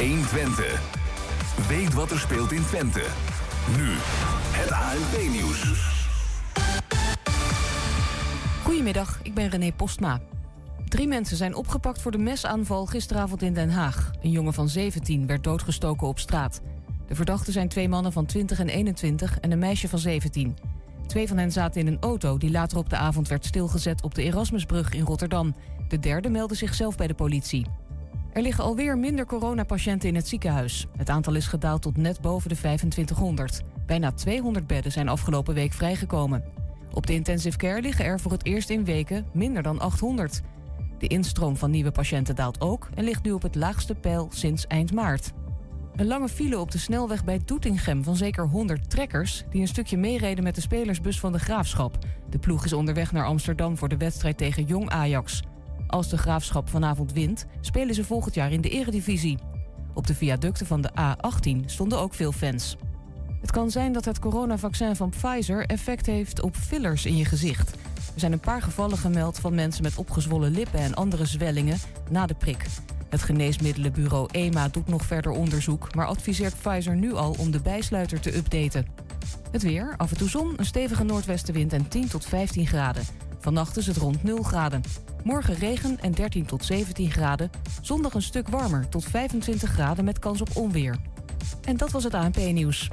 1 Twente. Weet wat er speelt in Twente. Nu het ANP-nieuws. Goedemiddag, ik ben René Postma. Drie mensen zijn opgepakt voor de mesaanval gisteravond in Den Haag. Een jongen van 17 werd doodgestoken op straat. De verdachten zijn twee mannen van 20 en 21 en een meisje van 17. Twee van hen zaten in een auto die later op de avond werd stilgezet op de Erasmusbrug in Rotterdam. De derde meldde zichzelf bij de politie. Er liggen alweer minder coronapatiënten in het ziekenhuis. Het aantal is gedaald tot net boven de 2500. Bijna 200 bedden zijn afgelopen week vrijgekomen. Op de intensive care liggen er voor het eerst in weken minder dan 800. De instroom van nieuwe patiënten daalt ook en ligt nu op het laagste peil sinds eind maart. Een lange file op de snelweg bij Doetinchem van zeker 100 trekkers... die een stukje meereden met de spelersbus van de Graafschap. De ploeg is onderweg naar Amsterdam voor de wedstrijd tegen Jong Ajax. Als de Graafschap vanavond wint, spelen ze volgend jaar in de eredivisie. Op de viaducten van de A18 stonden ook veel fans. Het kan zijn dat het coronavaccin van Pfizer effect heeft op fillers in je gezicht. Er zijn een paar gevallen gemeld van mensen met opgezwollen lippen en andere zwellingen na de prik. Het geneesmiddelenbureau EMA doet nog verder onderzoek, maar adviseert Pfizer nu al om de bijsluiter te updaten. Het weer, af en toe zon, een stevige noordwestenwind en 10 tot 15 graden. Vannacht is het rond 0 graden. Morgen regen en 13 tot 17 graden. Zondag een stuk warmer, tot 25 graden met kans op onweer. En dat was het ANP-nieuws.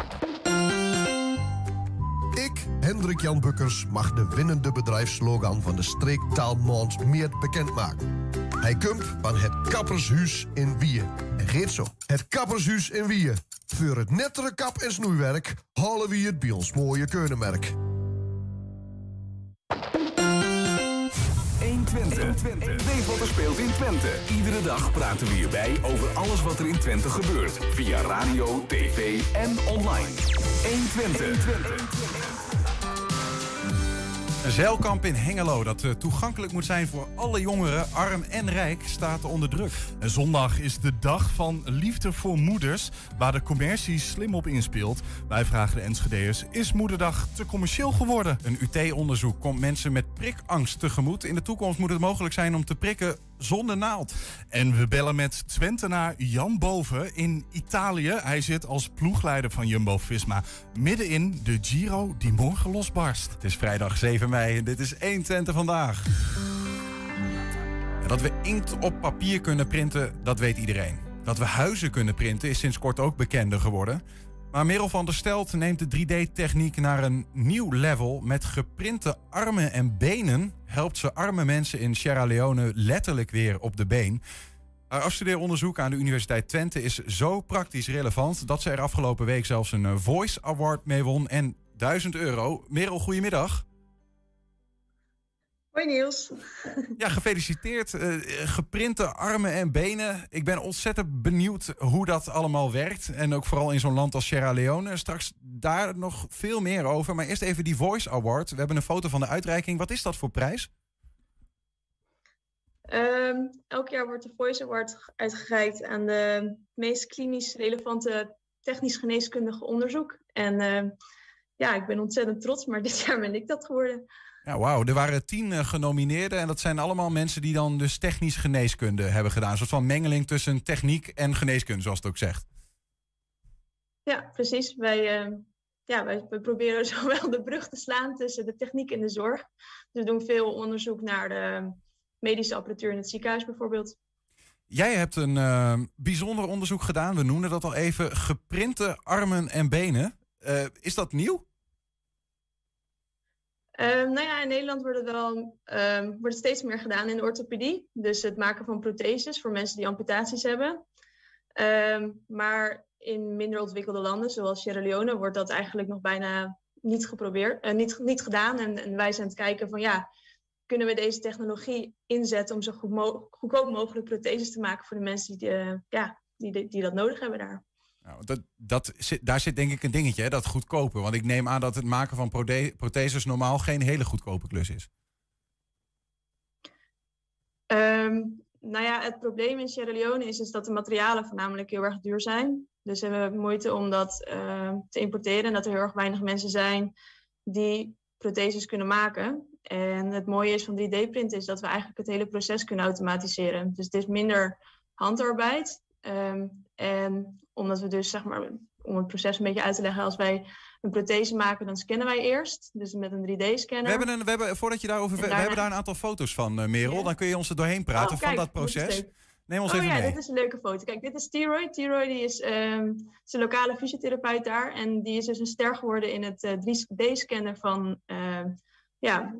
Ik, Hendrik Jan Bukkers, mag de winnende bedrijfslogan van de streektaalmaand meer bekendmaken. Hij komt van het Kappershuis in Wieën. En geet zo. Het Kappershuis in Wieën. Voor het nettere kap- en snoeiwerk halen we het bij ons mooie keunenmerk. 1 Twente. Weet wat er speelt in Twente. Iedere dag praten we hierbij over alles wat er in Twente gebeurt. Via radio, tv en online. 1 Twente. Een zeilkamp in Hengelo dat eh, toegankelijk moet zijn voor alle jongeren, arm en rijk, staat onder druk. En Zondag is de dag van liefde voor moeders, waar de commercie slim op inspeelt. Wij vragen de Enschede'ers, is moederdag te commercieel geworden? Een UT-onderzoek komt mensen met prikangst tegemoet. In de toekomst moet het mogelijk zijn om te prikken zonder naald. En we bellen met Twentenaar Jan Boven in Italië. Hij zit als ploegleider van Jumbo-Visma midden in de Giro die morgen losbarst. Het is vrijdag 7 mei en dit is 1 Twente vandaag. Dat we inkt op papier kunnen printen, dat weet iedereen. Dat we huizen kunnen printen is sinds kort ook bekender geworden. Maar Merel van der Stelt neemt de 3D-techniek naar een nieuw level. Met geprinte armen en benen helpt ze arme mensen in Sierra Leone letterlijk weer op de been. Haar afstudeeronderzoek aan de Universiteit Twente is zo praktisch relevant dat ze er afgelopen week zelfs een eh, Voice Award mee won en 1000 euro. Merel, goedemiddag. Hoi Niels. Ja, gefeliciteerd. Eh, geprinte armen en benen. Ik ben ontzettend benieuwd hoe dat allemaal werkt. En ook vooral in zo'n land als Sierra Leone. Straks daar nog veel meer over. Maar eerst even die Voice Award. We hebben een foto van de uitreiking. Wat is dat voor prijs? Ehm, elk jaar wordt de Voice Award uitgereikt aan de meest klinisch relevante technisch geneeskundige onderzoek. En ehm, ja, ik ben ontzettend trots, maar dit jaar ben ik dat geworden. Ja, wauw. Er waren tien uh, genomineerden. En dat zijn allemaal mensen die dan dus technisch geneeskunde hebben gedaan. Een soort van mengeling tussen techniek en geneeskunde, zoals het ook zegt. Ja, precies. Wij, uh, ja, wij, wij, proberen zowel de brug te slaan tussen de techniek en de zorg. Dus we doen veel onderzoek naar de medische apparatuur in het ziekenhuis bijvoorbeeld. Jij hebt een uh, bijzonder onderzoek gedaan. We noemen dat al even geprinte armen en benen. is dat nieuw? Um, nou ja, in Nederland wordt het wel um, wordt steeds meer gedaan in de orthopedie. Dus het maken van protheses voor mensen die amputaties hebben. Um, maar in minder ontwikkelde landen, zoals Sierra Leone, wordt dat eigenlijk nog bijna niet geprobeerd, uh, niet, niet gedaan. En, en, wij zijn aan het kijken van ja, kunnen we deze technologie inzetten om zo goed goedkoop mogelijk protheses te maken voor de mensen die, uh, ja, die, die dat nodig hebben daar. Nou, dat, dat daar zit denk ik een dingetje, dat goedkope. Want ik neem aan dat het maken van protheses normaal geen hele goedkope klus is. Um, nou ja, het probleem in Sierra Leone is, is dat de materialen voornamelijk heel erg duur zijn. Dus we hebben moeite om dat uh, te importeren. En dat er heel erg weinig mensen zijn die protheses kunnen maken. En het mooie is van 3D-print is dat we eigenlijk het hele proces kunnen automatiseren. Dus het is minder handarbeid. Um, En omdat we dus, zeg maar, om het proces een beetje uit te leggen, als wij een prothese maken, dan scannen wij eerst. Dus met een 3D-scanner. We hebben, een, we hebben, voordat je daarover... We hebben daar een aantal foto's van, uh, Merel. Dan kun je ons er doorheen praten oh, van dat proces. Neem ons oh, even ja, mee. dit is een leuke foto. Kijk, dit is T-Roy. T-Roy die is, um, is een lokale fysiotherapeut daar. En die is dus een ster geworden in het uh, 3D-scannen van... Uh, ja,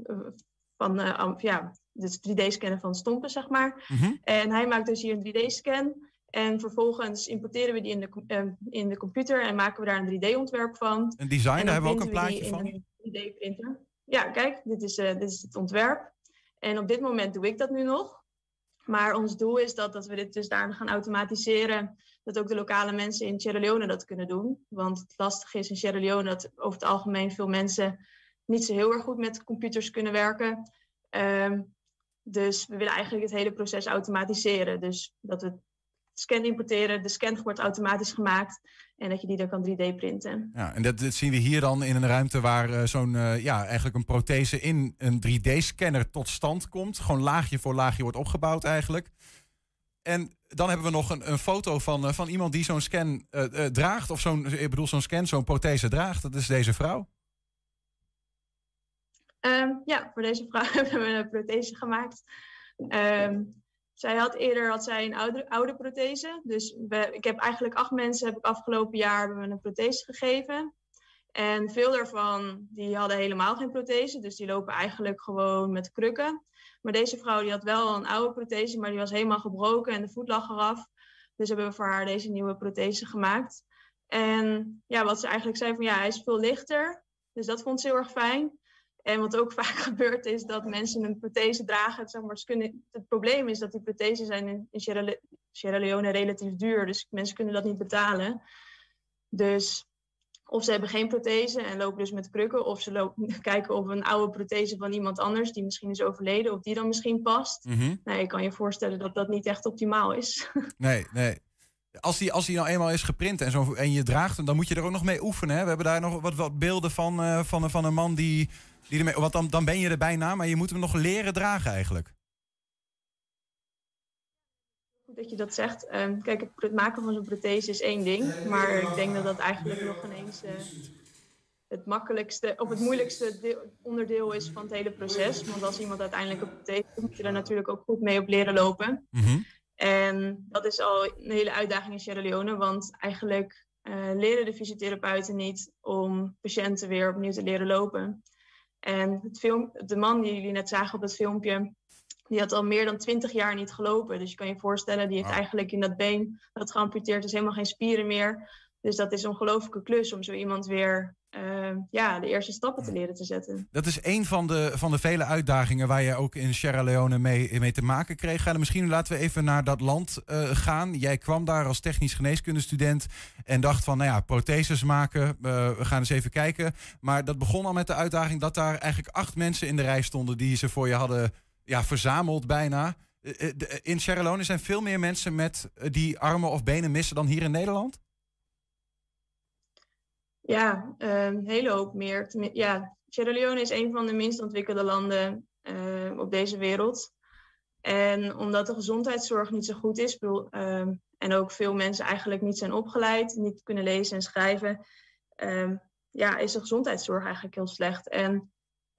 van ja, dus 3D-scannen van stompen, zeg maar. Mm -hmm. En hij maakt dus hier een 3D-scan. En vervolgens importeren we die in de, uh, in de computer en maken we daar een 3D-ontwerp van. Een design, daar hebben we ook een plaatje van. Een 3D-printer. Ja, kijk, dit is, uh, dit is het ontwerp. En op dit moment doe ik dat nu nog. Maar ons doel is dat, dat we dit dus daar gaan automatiseren. Dat ook de lokale mensen in Sierra Leone dat kunnen doen. Want het lastige is in Sierra Leone dat over het algemeen veel mensen niet zo heel erg goed met computers kunnen werken. Um, dus we willen eigenlijk het hele proces automatiseren. Dus dat we scan importeren, de scan wordt automatisch gemaakt en dat je die dan kan 3D printen. Ja, en dat, dat zien we hier dan in een ruimte waar uh, zo'n, uh, ja, eigenlijk een prothese in een 3D-scanner tot stand komt. Gewoon laagje voor laagje wordt opgebouwd eigenlijk. En dan hebben we nog een, een foto van, uh, van iemand die zo'n scan draagt, of zo'n, ik bedoel zo'n scan, zo'n prothese draagt. Dat is deze vrouw. Um, ja, voor deze vrouw hebben we een prothese gemaakt. Um, zij had eerder had zij een oude, prothese. Dus we, ik heb eigenlijk acht mensen heb ik afgelopen jaar hebben we een prothese gegeven. En veel daarvan die hadden helemaal geen prothese. Dus die lopen eigenlijk gewoon met krukken. Maar deze vrouw die had wel een oude prothese, maar die was helemaal gebroken en de voet lag eraf. Dus hebben we voor haar deze nieuwe prothese gemaakt. En ja, wat ze eigenlijk zei van ja, hij is veel lichter. Dus dat vond ze heel erg fijn. En wat ook vaak gebeurt is dat mensen een prothese dragen. Zeg maar, kunnen, het probleem is dat die prothesen zijn in, in Sierra, Le Sierra Leone relatief duur. Dus mensen kunnen dat niet betalen. Dus of ze hebben geen prothese en lopen dus met krukken. Of ze lopen, kijken of een oude prothese van iemand anders die misschien is overleden. Of die dan misschien past. Mm -hmm. Nou, je kan je voorstellen dat dat niet echt optimaal is. Nee, nee. Als die, als die nou eenmaal is geprint en, zo, en je draagt hem, dan moet je er ook nog mee oefenen. Hè? We hebben daar nog wat, wat beelden van, uh, van, van een man die, die ermee... Want dan, dan ben je er bijna, maar je moet hem nog leren dragen eigenlijk. Goed dat je dat zegt. Um, kijk, het maken van zo'n prothese is één ding. Maar ik denk dat dat eigenlijk nog ineens uh, het makkelijkste of het moeilijkste deel, onderdeel is van het hele proces. Want als iemand uiteindelijk een prothese moet je er natuurlijk ook goed mee op leren lopen. Mm -hmm. En dat is al een hele uitdaging in Sierra Leone, want eigenlijk uh, leren de fysiotherapeuten niet om patiënten weer opnieuw te leren lopen. En het film, de man die jullie net zagen op het filmpje, die had al meer dan twintig jaar niet gelopen. Dus je kan je voorstellen, die heeft eigenlijk in dat been dat geamputeerd is helemaal geen spieren meer. Dus dat is een ongelofelijke klus om zo iemand weer uh, ja, de eerste stappen te leren te zetten. Dat is een van de, van de vele uitdagingen waar je ook in Sierra Leone mee, mee te maken kreeg. Dan misschien laten we even naar dat land uh, gaan. Jij kwam daar als technisch geneeskundestudent en dacht van, nou ja, protheses maken, uh, we gaan eens even kijken. Maar dat begon al met de uitdaging dat daar eigenlijk acht mensen in de rij stonden die ze voor je hadden ja, verzameld bijna. In Sierra Leone zijn veel meer mensen met die armen of benen missen dan hier in Nederland? Ja, een uh, hele hoop meer. Ja, Sierra Leone is een van de minst ontwikkelde landen uh, op deze wereld. En omdat de gezondheidszorg niet zo goed is, uh, en ook veel mensen eigenlijk niet zijn opgeleid, niet kunnen lezen en schrijven, ja, is de gezondheidszorg eigenlijk heel slecht. En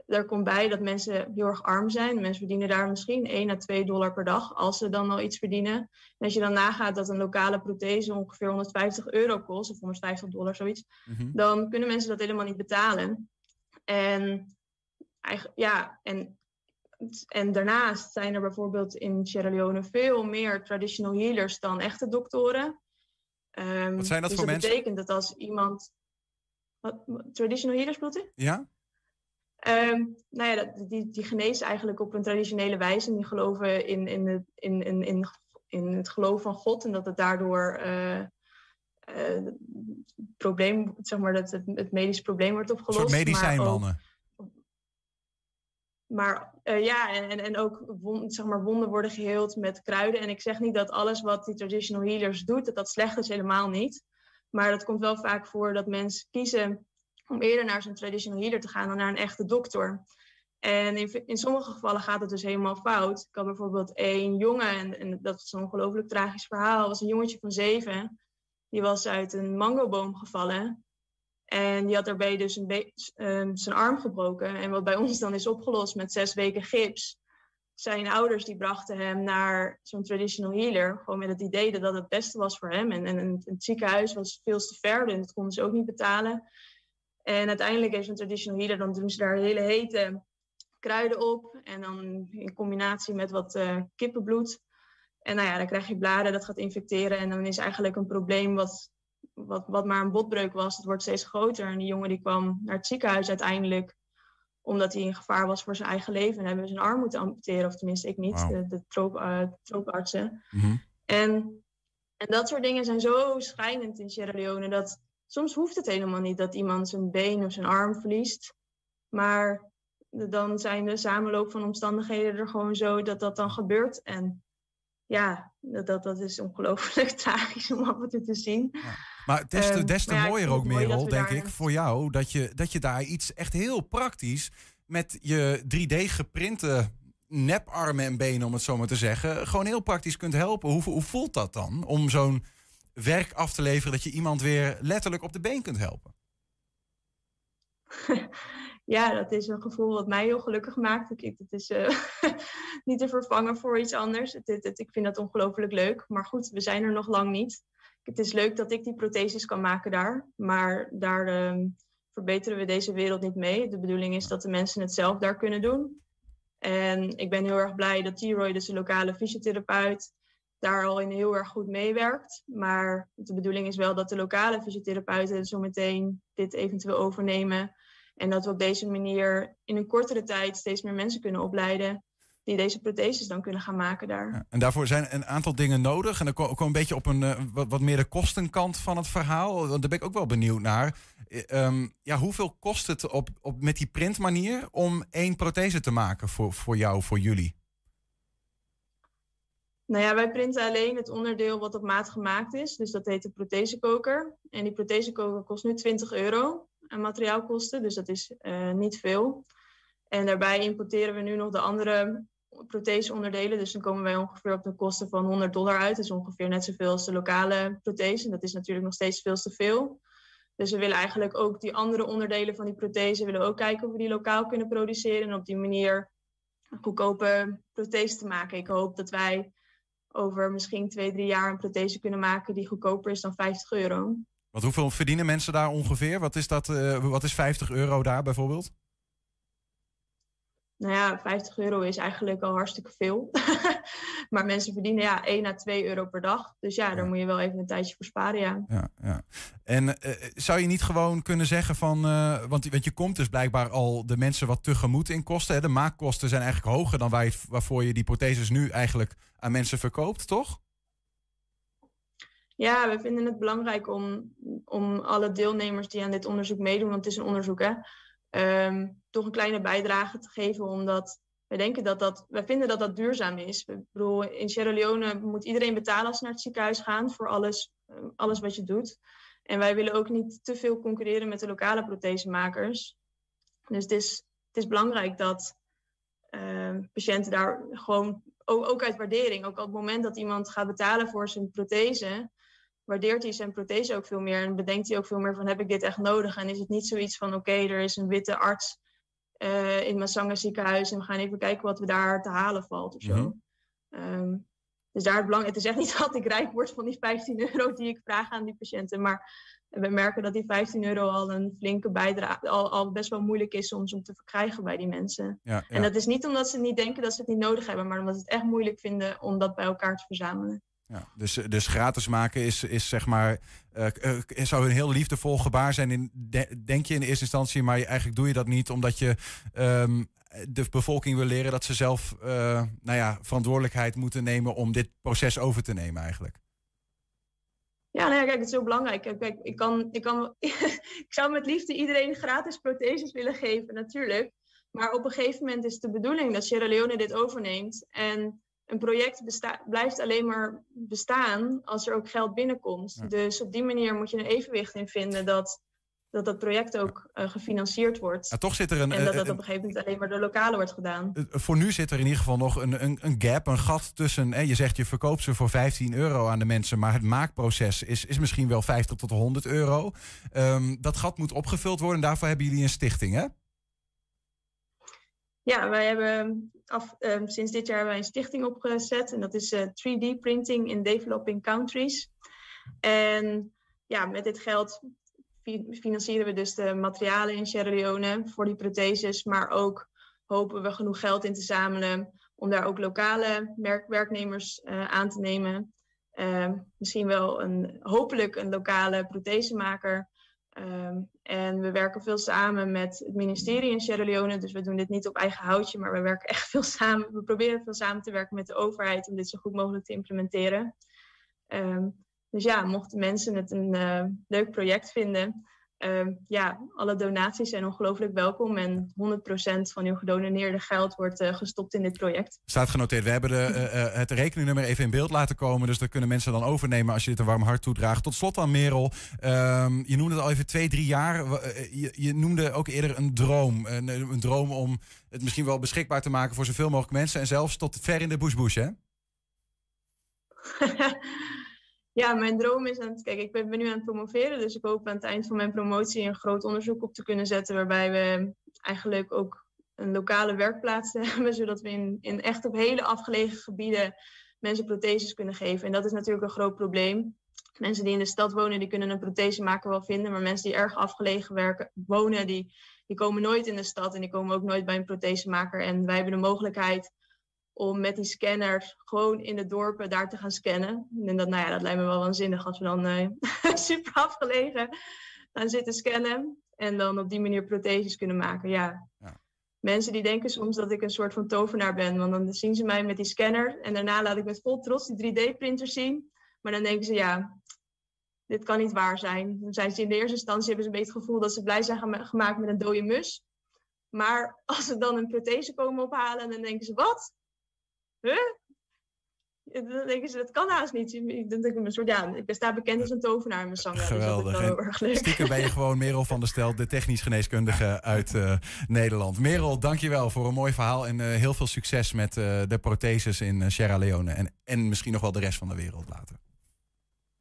daar komt bij dat mensen heel erg arm zijn. Mensen verdienen daar misschien 1 à 2 dollar per dag, als ze dan al iets verdienen. En als je dan nagaat dat een lokale prothese ongeveer 150 euro kost, of 150 dollar, zoiets, mm -hmm. dan kunnen mensen dat helemaal niet betalen. En, eigenlijk, ja, en, en daarnaast zijn er bijvoorbeeld in Sierra Leone veel meer traditional healers dan echte doktoren. Um, Wat zijn dat dus voor dat mensen? betekent dat als iemand... Wat, traditional healers bedoelt u? Ja? Um, nou ja, die, die genezen eigenlijk op een traditionele wijze. En die geloven in, in, het, in, in, in, in het geloof van God. En dat het daardoor uh, uh, probleem, zeg maar, dat het, het medisch probleem wordt opgelost. Een soort medicijnmannen. Maar uh, ja, en, en, en ook wond, zeg maar, wonden worden geheeld met kruiden. En ik zeg niet dat alles wat die traditional healers doet, dat dat slecht is, helemaal niet. Maar dat komt wel vaak voor dat mensen kiezen om eerder naar zo'n traditional healer te gaan dan naar een echte dokter. En in, in sommige gevallen gaat het dus helemaal fout. Ik had bijvoorbeeld één jongen, en, en dat is een ongelooflijk tragisch verhaal, was een jongetje van zeven. die was uit een mangoboom gevallen. En die had daarbij dus een um, zijn arm gebroken. En wat bij ons dan is opgelost met zes weken gips. Zijn ouders die brachten hem naar zo'n traditional healer. Gewoon met het idee dat dat het beste was voor hem. En, en, het ziekenhuis was veel te ver. En dat konden ze ook niet betalen. En uiteindelijk heeft zo'n traditional healer, dan doen ze daar hele hete kruiden op. En dan in combinatie met wat uh, kippenbloed. En nou ja, dan krijg je bladen, dat gaat infecteren. En dan is eigenlijk een probleem wat, wat, wat maar een botbreuk was, het wordt steeds groter. En die jongen die kwam naar het ziekenhuis uiteindelijk omdat hij in gevaar was voor zijn eigen leven. En hebben we zijn arm moeten amputeren, of tenminste ik niet, de, de troop, uh, troopartsen. Mhm. en, en dat soort dingen zijn zo schrijnend in Sierra Leone dat soms hoeft het helemaal niet dat iemand zijn been of zijn arm verliest. Maar dan zijn de samenloop van omstandigheden er gewoon zo dat dat dan gebeurt. En ja, dat, dat, dat is ongelooflijk tragisch om af en toe te zien. Ja. Maar des te, des te mooier ook, Merel, denk ik, voor jou, dat je, dat je daar iets echt heel praktisch met je 3D geprinte neparmen en benen, om het zo maar te zeggen, gewoon heel praktisch kunt helpen. Hoe, hoe voelt dat dan om zo'n werk af te leveren dat je iemand weer letterlijk op de been kunt helpen? ja, dat is een gevoel wat mij heel gelukkig maakt. Het is uh, niet te vervangen voor iets anders. Ik vind dat ongelooflijk leuk. Maar goed, we zijn er nog lang niet. Het is leuk dat ik die protheses kan maken daar. Maar daar uh, verbeteren we deze wereld niet mee. De bedoeling is dat de mensen het zelf daar kunnen doen. En ik ben heel erg blij dat T-Roy, dus de lokale fysiotherapeut, daar al in heel erg goed meewerkt. Maar de bedoeling is wel dat de lokale fysiotherapeuten zometeen dit eventueel overnemen. En dat we op deze manier in een kortere tijd steeds meer mensen kunnen opleiden die deze protheses dan kunnen gaan maken daar. Ja, en daarvoor zijn een aantal dingen nodig. En dan ik een beetje op een uh, wat, wat, meer de kostenkant van het verhaal. Want daar ben ik ook wel benieuwd naar. Um, ja, hoeveel kost het op, op, met die printmanier om één prothese te maken voor, voor jou, voor jullie? Nou ja, wij printen alleen het onderdeel wat op maat gemaakt is. Dus dat heet de prothesekoker. En die prothesekoker kost nu 20 euro aan materiaalkosten. Dus dat is uh, niet veel. En daarbij importeren we nu nog de andere protheseonderdelen. Dus dan komen wij ongeveer op de kosten van 100 dollar uit. Dat is ongeveer net zoveel als de lokale prothese. Dat is natuurlijk nog steeds veel te veel. Dus we willen eigenlijk ook die andere onderdelen van die prothese... willen ook kijken of we die lokaal kunnen produceren... en op die manier een goedkope prothese te maken. Ik hoop dat wij over misschien twee, drie jaar een prothese kunnen maken... die goedkoper is dan 50 euro. Want hoeveel verdienen mensen daar ongeveer? Wat is, dat, uh, wat is 50 euro daar bijvoorbeeld? Nou ja, 50 euro is eigenlijk al hartstikke veel. maar mensen verdienen ja 1 à 2 euro per dag. Dus ja, daar moet je wel even een tijdje voor sparen, ja. ja, ja. En uh, zou je niet gewoon kunnen zeggen van... Uh, want, want je komt dus blijkbaar al de mensen wat tegemoet in kosten. Hè? De maakkosten zijn eigenlijk hoger dan waar je, waarvoor je die protheses nu eigenlijk aan mensen verkoopt, toch? Ja, we vinden het belangrijk om, om alle deelnemers die aan dit onderzoek meedoen... want het is een onderzoek, hè um, toch een kleine bijdrage te geven. Omdat we denken dat dat, wij vinden dat dat duurzaam is. Ik bedoel, in Sierra Leone moet iedereen betalen als ze naar het ziekenhuis gaan voor alles, ehm, alles wat je doet. En wij willen ook niet te veel concurreren met de lokale prothesemakers. Dus het is, het is belangrijk dat uh, patiënten daar gewoon, ook, ook, uit waardering, ook op het moment dat iemand gaat betalen voor zijn prothese, waardeert hij zijn prothese ook veel meer en bedenkt hij ook veel meer van heb ik dit echt nodig en is het niet zoiets van oké, er is een witte arts uh, in Massanga ziekenhuis en we gaan even kijken wat we daar te halen valt of zo. Mhm. Ehm, dus daar het belang, het is echt niet dat ik rijk word van die 15 euro die ik vraag aan die patiënten, maar we merken dat die 15 euro al een flinke bijdrage, al, al best wel moeilijk is soms om te verkrijgen bij die mensen. Ja, En dat is niet omdat ze niet denken dat ze het niet nodig hebben, maar omdat ze het echt moeilijk vinden om dat bij elkaar te verzamelen. Ja, dus, dus gratis maken is, is zeg maar, uh, uh, zou een heel liefdevol gebaar zijn, in, denk je in eerste instantie, maar eigenlijk doe je dat niet omdat je um, de bevolking wil leren dat ze zelf uh, nou ja, verantwoordelijkheid moeten nemen om dit proces over te nemen eigenlijk. Ja, nou ja, kijk, het is heel belangrijk. Kijk, ik, kan, ik, kan, ik zou met liefde iedereen gratis protheses willen geven, natuurlijk. Maar op een gegeven moment is de bedoeling dat Sierra Leone dit overneemt. En een project blijft alleen maar bestaan als er ook geld binnenkomt. Dus op die manier moet je een evenwicht in vinden dat dat dat project ook uh, gefinancierd wordt. Ja, toch zit er een. En dat dat op een gegeven moment alleen maar door lokale wordt gedaan. voor nu zit er in ieder geval nog een, een, een gap, een gat tussen. Hè, je zegt je verkoopt ze voor 15 euro aan de mensen, maar het maakproces is, is misschien wel 50 tot 100 euro. Um, dat gat moet opgevuld worden. Daarvoor hebben jullie een stichting, hè? Ja, wij hebben af, um, sinds dit jaar wij een stichting opgezet. En dat is uh, 3D Printing in Developing Countries. En ja, met dit geld financieren we dus de materialen in Sierra Leone voor die protheses. Maar ook hopen we genoeg geld in te zamelen om daar ook lokale werk werknemers uh, aan te nemen. Uh, misschien wel een, hopelijk een lokale prothesemaker. Um, en we werken veel samen met het ministerie in Sierra Leone. Dus we doen dit niet op eigen houtje, maar we werken echt veel samen. We proberen veel samen te werken met de overheid om dit zo goed mogelijk te implementeren. Um, dus ja, mochten mensen het een uh, leuk project vinden, uh, ja, alle donaties zijn ongelooflijk welkom. En 100% van uw gedoneerde geld wordt uh, gestopt in dit project. Staat genoteerd. We hebben de, uh, het rekeningnummer even in beeld laten komen. Dus dat kunnen mensen dan overnemen als je dit een warm hart toedraagt. Tot slot dan, Merel. Um, je noemde het al even twee, drie jaar. Je, je noemde ook eerder een droom. Een, een, droom om het misschien wel beschikbaar te maken voor zoveel mogelijk mensen. En zelfs tot ver in de bush-bush, hè? ja, mijn droom is aan het. Kijk, ik ben, nu aan het promoveren. Dus ik hoop aan het eind van mijn promotie een groot onderzoek op te kunnen zetten. Waarbij we eigenlijk ook een lokale werkplaats hebben. Zodat we in, in echt op hele afgelegen gebieden mensen protheses kunnen geven. En dat is natuurlijk een groot probleem. Mensen die in de stad wonen, die kunnen een prothesemaker wel vinden. Maar mensen die erg afgelegen werken, wonen, die, die komen nooit in de stad. En die komen ook nooit bij een prothesemaker. En wij hebben de mogelijkheid om met die scanners gewoon in de dorpen daar te gaan scannen. En dat, nou ja, dat lijkt me wel waanzinnig als we dan uh, super afgelegen gaan zitten scannen. En dan op die manier protheses kunnen maken. Ja. ja. Mensen die denken soms dat ik een soort van tovenaar ben. Want dan zien ze mij met die scanner. En daarna laat ik met vol trots die 3D-printer zien. Maar dan denken ze, ja, dit kan niet waar zijn. Dan zijn ze in de eerste instantie hebben ze een beetje het gevoel dat ze blij zijn gemaakt met een dode mus. Maar als ze dan een prothese komen ophalen, dan denken ze, wat? Huh? Dan denken ze, dat kan haast niet. Ik denk een soort, ja, ik sta bekend als een tovenaar in mijn zang. Geweldig. Dus dat erg leuk. Stiekem ben je gewoon Merel van der Stel, de technisch geneeskundige uit uh, Nederland. Merel, dankjewel voor een mooi verhaal en uh, heel veel succes met uh, de protheses in Sierra Leone. En, en misschien nog wel de rest van de wereld later.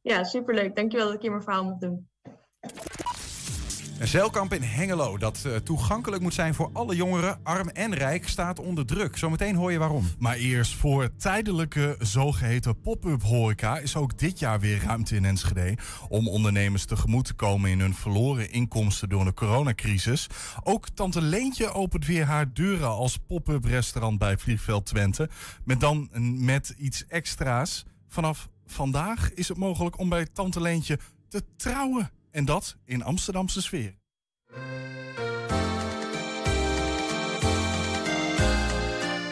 Ja, superleuk. Dankjewel dat ik hier mijn verhaal mocht doen. Een zeilkamp in Hengelo dat uh, toegankelijk moet zijn voor alle jongeren, arm en rijk, staat onder druk. Zometeen hoor je waarom. Maar eerst voor tijdelijke zogeheten pop-up horeca is ook dit jaar weer ruimte in Enschede om ondernemers tegemoet te komen in hun verloren inkomsten door de coronacrisis. Ook Tante Leentje opent weer haar deuren als pop-up restaurant bij Vliegveld Twente, met dan met iets extra's. Vanaf vandaag is het mogelijk om bij Tante Leentje te trouwen. En dat in Amsterdamse sfeer.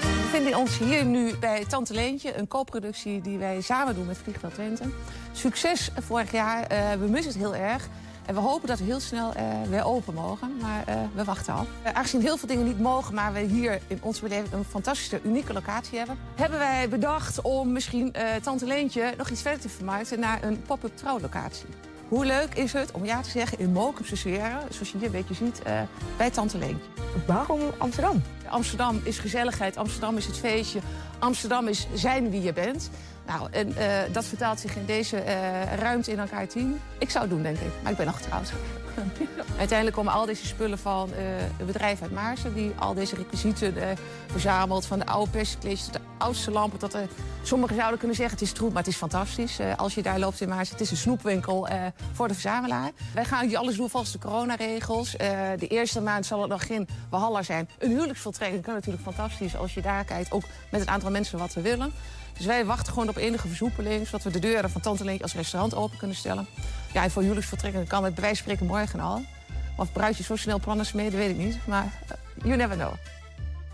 We vinden ons hier nu bij Tante Leentje, een co-productie die wij samen doen met Vliegveld Twente. Succes vorig jaar, uh, we missen het heel erg. En we hopen dat we heel snel uh, weer open mogen, maar uh, we wachten al. Aangezien heel veel dingen niet mogen, maar we hier in onze beleving een fantastische, unieke locatie hebben... hebben wij bedacht om misschien Tante Leentje nog iets verder te vermarkten naar een pop-up trouwlocatie. Hoe leuk is het om ja te zeggen in Mokumse sferen, zoals je hier een beetje ziet, uh, bij Tante Leentje. Waarom Amsterdam? Amsterdam is gezelligheid, Amsterdam is het feestje, Amsterdam is zijn wie je bent. Nou, en uh, dat vertaalt zich in deze uh, ruimte in elkaar team. Ik zou het doen, denk ik, maar ik ben nog getrouwd. Uiteindelijk komen al deze spullen van uh, een bedrijf uit Maarsen... die al deze requisieten verzamelt. Van de oude perskleedjes tot de oudste lampen. Tot de, sommigen zouden kunnen zeggen het is troep, maar het is fantastisch. Als je daar loopt in Maarsen, het is een snoepwinkel voor de verzamelaar. Wij gaan hier alles doen volgens de coronaregels. de eerste maand zal het nog geen Walhalla zijn. Een huwelijksvoltrekking kan natuurlijk fantastisch als je daar kijkt. Ook met het aantal mensen wat we willen. Dus wij wachten gewoon op enige versoepeling... zodat we de deuren van Tante Leentje als restaurant open kunnen stellen. Ja, en voor huwelijksvertrekken kan het bij wijze van spreken morgen al. Of bruidje zo snel plannen smeden, weet ik niet. Maar uh, you never know.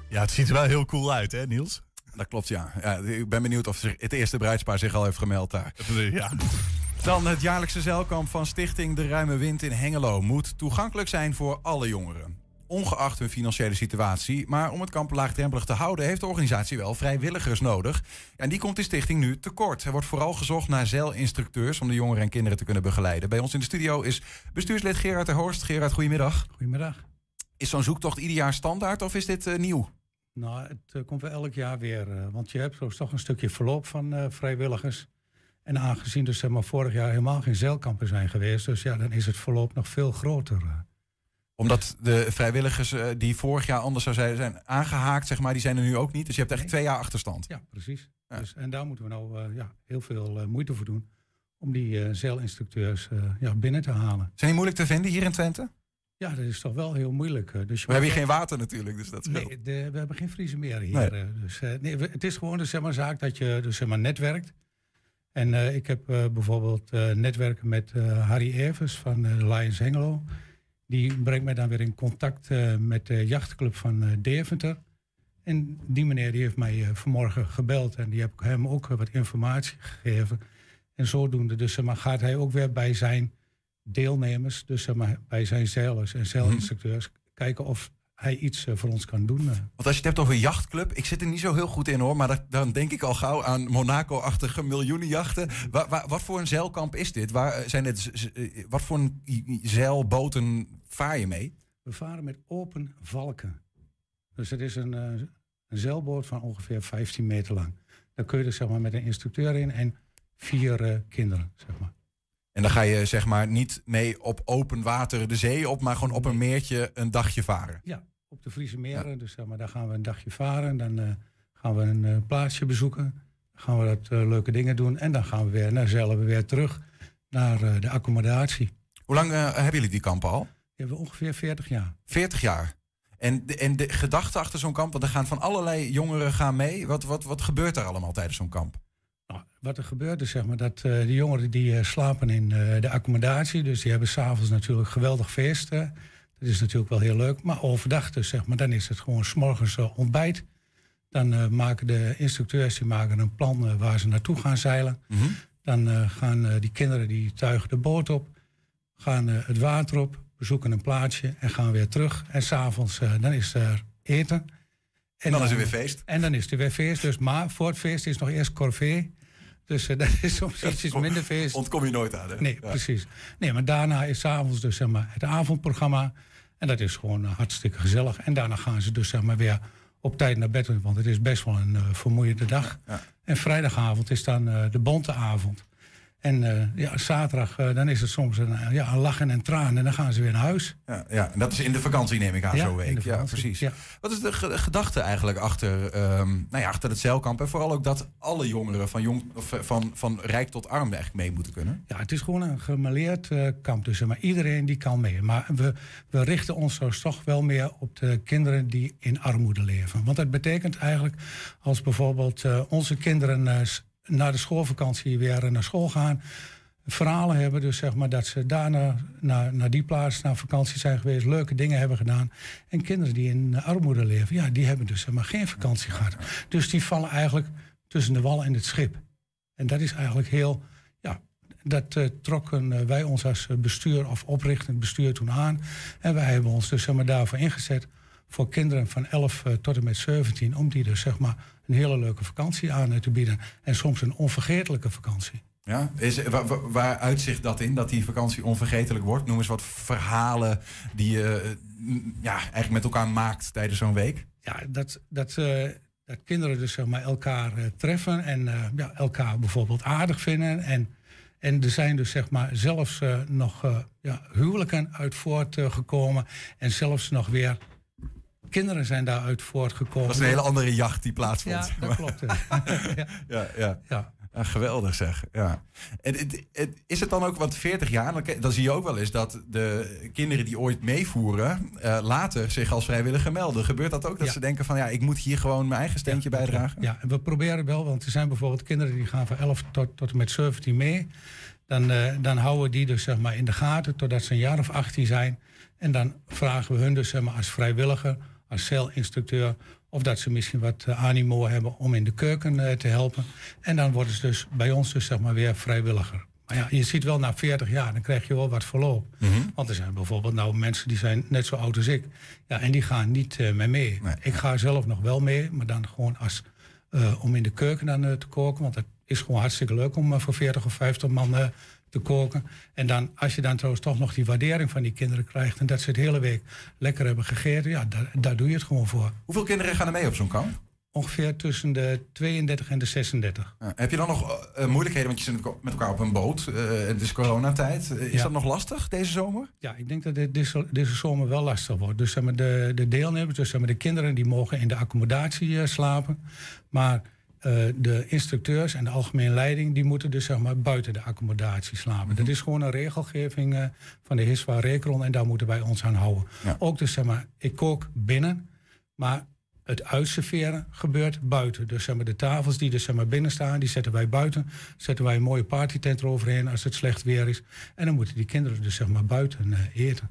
Ja, het ziet er wel heel cool uit, hè Niels? Dat klopt, ja. ja ik ben benieuwd of het eerste bruidspaar zich al heeft gemeld daar. Ja. Dan het jaarlijkse zeilkamp van Stichting De Ruime Wind in Hengelo moet toegankelijk zijn voor alle jongeren. Ongeacht hun financiële situatie. Maar om het kamp laagdrempelig te houden, heeft de organisatie wel vrijwilligers nodig. En die komt de stichting nu tekort. Er wordt vooral gezocht naar zeilinstructeurs om de jongeren en kinderen te kunnen begeleiden. Bij ons in de studio is bestuurslid Gerard de Horst. Gerard, goedemiddag. Goedemiddag. Is zo'n zoektocht ieder jaar standaard of is dit uh, nieuw? Nou, het uh, komt wel elk jaar weer. Uh, want je hebt toch een stukje verloop van vrijwilligers. En aangezien dus zeg maar, vorig jaar helemaal geen zeilkampen zijn geweest, dus ja, dan is het verloop nog veel groter. Omdat de vrijwilligers uh, die vorig jaar anders zou zijn, zijn aangehaakt, zeg maar, die zijn er nu ook niet. Dus je hebt echt nee. twee jaar achterstand. Ja, precies. Ja. Dus, en daar moeten we nou uh, ja, heel veel uh, moeite voor doen om die zeilinstructeurs ja, binnen te halen. Zijn die moeilijk te vinden hier in Twente? Ja, dat is toch wel heel moeilijk. Dus we hebben hier geen water natuurlijk, dus dat Nee, de, we hebben geen vriezen meer hier. Nee. Dus, nee, het is gewoon de zeg maar, zaak dat je dus, zeg maar, netwerkt. En uh, ik heb uh, bijvoorbeeld uh, netwerken met Harry Evers van Lions Hengelo. Die brengt mij dan weer in contact met de jachtclub van Deventer. En die meneer die heeft mij vanmorgen gebeld en die heb ik hem ook wat informatie gegeven. En zodoende dus, maar, gaat hij ook weer bij zijn deelnemers, dus maar, bij zijn zeilers en zeilinstructeurs, mm. kijken of hij iets voor ons kan doen. Want als je het hebt over jachtclub, ik zit er niet zo heel goed in hoor, maar dat, dan denk ik al gauw aan Monaco-achtige miljoenenjachten. Wa, wa, wat voor een zeilkamp is dit? Waar zijn het, wat voor een zeilboten vaar je mee? We varen met open valken. Dus het is een, een zeilboot van ongeveer 15 meter lang. Daar kun je dus zeg maar, met een instructeur in en vier uh, kinderen. Zeg maar. En dan ga je zeg maar niet mee op open water de zee op, maar gewoon op een meertje een dagje varen. Ja, op de Friese meren. Ja. Dus zeg maar, daar gaan we een dagje varen. Dan uh, gaan we een plaatsje bezoeken. Dan gaan we dat leuke dingen doen. En dan gaan we weer naar zelf weer terug naar de accommodatie. Hoe lang hebben jullie die kampen al? Hebben we ongeveer 40 jaar. 40 jaar. En de, en de gedachte achter zo'n kamp, want er gaan van allerlei jongeren gaan mee. Wat, wat, wat gebeurt er allemaal tijdens zo'n kamp? Nou, wat er gebeurt is zeg maar, dat uh, de jongeren die uh, slapen in uh, de accommodatie. Dus die hebben s'avonds natuurlijk geweldig feesten. Dat is natuurlijk wel heel leuk. Maar overdag dus, zeg maar, dan is het gewoon s'morgens ontbijt. Dan maken de instructeurs die maken een plan waar ze naartoe gaan zeilen. Mm -hmm. Dan gaan die kinderen die tuigen de boot op. Gaan het water op. Bezoeken een plaatsje en gaan weer terug. En s'avonds dan is er eten. En, dan, dan, is er weer feest. En dan is er weer feest. Dus maar voor het feest is nog eerst corvée. Dus uh, dat is soms ietsjes minder feest. Ontkom je nooit aan, hè? Nee, ja. precies. Nee, maar daarna is s'avonds dus zeg maar, het avondprogramma. En dat is gewoon uh, hartstikke gezellig. En daarna gaan ze dus zeg maar, weer op tijd naar bed. Want het is best wel een uh, vermoeiende dag. Ja. En vrijdagavond is dan de bonte avond. En uh, ja, zaterdag uh, dan is het soms een, ja, een lachen en tranen en dan gaan ze weer naar huis. Ja, ja, en dat is in de vakantie neem ik aan ja, zo'n week. Ja, precies. Ja. Wat is de gedachte eigenlijk achter, um, nou ja, achter het zeilkamp? En vooral ook dat alle jongeren van, jong, of van, van rijk tot arm eigenlijk mee moeten kunnen? Ja, het is gewoon een gemaleerd uh, kamp. Dus maar iedereen die kan mee. Maar we, we richten ons dus toch wel meer op de kinderen die in armoede leven. Want dat betekent eigenlijk als bijvoorbeeld onze kinderen na de schoolvakantie weer naar school gaan. Verhalen hebben, dus zeg maar dat ze daarna naar, naar die plaats, naar vakantie zijn geweest, leuke dingen hebben gedaan. En kinderen die in armoede leven, ja, die hebben dus zeg maar geen vakantie gehad. Dus die vallen eigenlijk tussen de wal en het schip. En dat is eigenlijk heel, ja, dat uh, trokken uh, wij ons als bestuur of oprichtend bestuur toen aan. En wij hebben ons dus zeg maar, daarvoor ingezet voor kinderen van 11 uh, tot en met 17, om die dus zeg maar een hele leuke vakantie aan te bieden. En soms een onvergetelijke vakantie. Ja, is, waar, waar uitzicht dat in, dat die vakantie onvergetelijk wordt? Noem eens wat verhalen die je ja, eigenlijk met elkaar maakt tijdens zo'n week. Ja, dat, dat, uh, dat kinderen dus zeg maar, elkaar uh, treffen en uh, ja, elkaar bijvoorbeeld aardig vinden. En, en er zijn dus zeg maar, zelfs nog ja, huwelijken uit voortgekomen. en zelfs nog weer kinderen zijn daaruit voortgekomen. Dat is een hele andere jacht die plaatsvond. Ja, dat klopt. ja. ja, ja. ja. Ja, geweldig zeg. Ja. En, is het dan ook, want 40 jaar, dan, dan, zie je ook wel eens dat de kinderen die ooit meevoeren, uh, later zich als vrijwilliger melden. Gebeurt dat ook? Dat ja. ze denken van ja, ik moet hier gewoon mijn eigen steentje ja, bijdragen? Ja, en we proberen wel, want er zijn bijvoorbeeld kinderen die gaan van 11 tot, tot en met 17 mee. Dan, uh, dan houden we die dus zeg maar in de gaten totdat ze een jaar of 18 zijn. En dan vragen we hun dus zeg maar, als vrijwilliger als zeilinstructeur. Of dat ze misschien wat uh, animo hebben om in de keuken uh, te helpen. En dan worden ze dus bij ons dus zeg maar weer vrijwilliger. Maar ja, je ziet wel na 40 jaar, dan krijg je wel wat verloop. Mhm. Want er zijn bijvoorbeeld nou mensen die zijn net zo oud als ik. Ja, en die gaan niet uh, mee mee. Nee. Ik ga zelf nog wel mee, maar dan gewoon als, uh, om in de keuken dan, uh, te koken. Want het is gewoon hartstikke leuk om voor 40 of 50 man te koken. En dan, als je dan trouwens toch nog die waardering van die kinderen krijgt... en dat ze het hele week lekker hebben gegeten, ja, daar, daar doe je het gewoon voor. Hoeveel kinderen gaan er mee op zo'n kamp? Ongeveer tussen de 32 en de 36. Ja, heb je dan nog uh, moeilijkheden, want je zit met elkaar op een boot. Uh, het is coronatijd. Uh, is Ja. dat nog lastig deze zomer? Ja, ik denk dat dit deze, deze zomer wel lastig wordt. Dus zeg maar, de, de deelnemers, dus zeg maar, de kinderen, die mogen in de accommodatie eh, slapen. Maar eh, de instructeurs en de algemene leiding, die moeten dus zeg maar, buiten de accommodatie slapen. Dat is gewoon een regelgeving eh, van de HISWA Rekron en daar moeten wij ons aan houden. Ja. Ook dus zeg maar, ik kook binnen, maar het uitserveren gebeurt buiten. Dus zeg maar, de tafels die dus zeg maar, binnen staan, die zetten wij buiten. Zetten wij een mooie partytent eroverheen als het slecht weer is. En dan moeten die kinderen dus zeg maar, buiten eh, eten.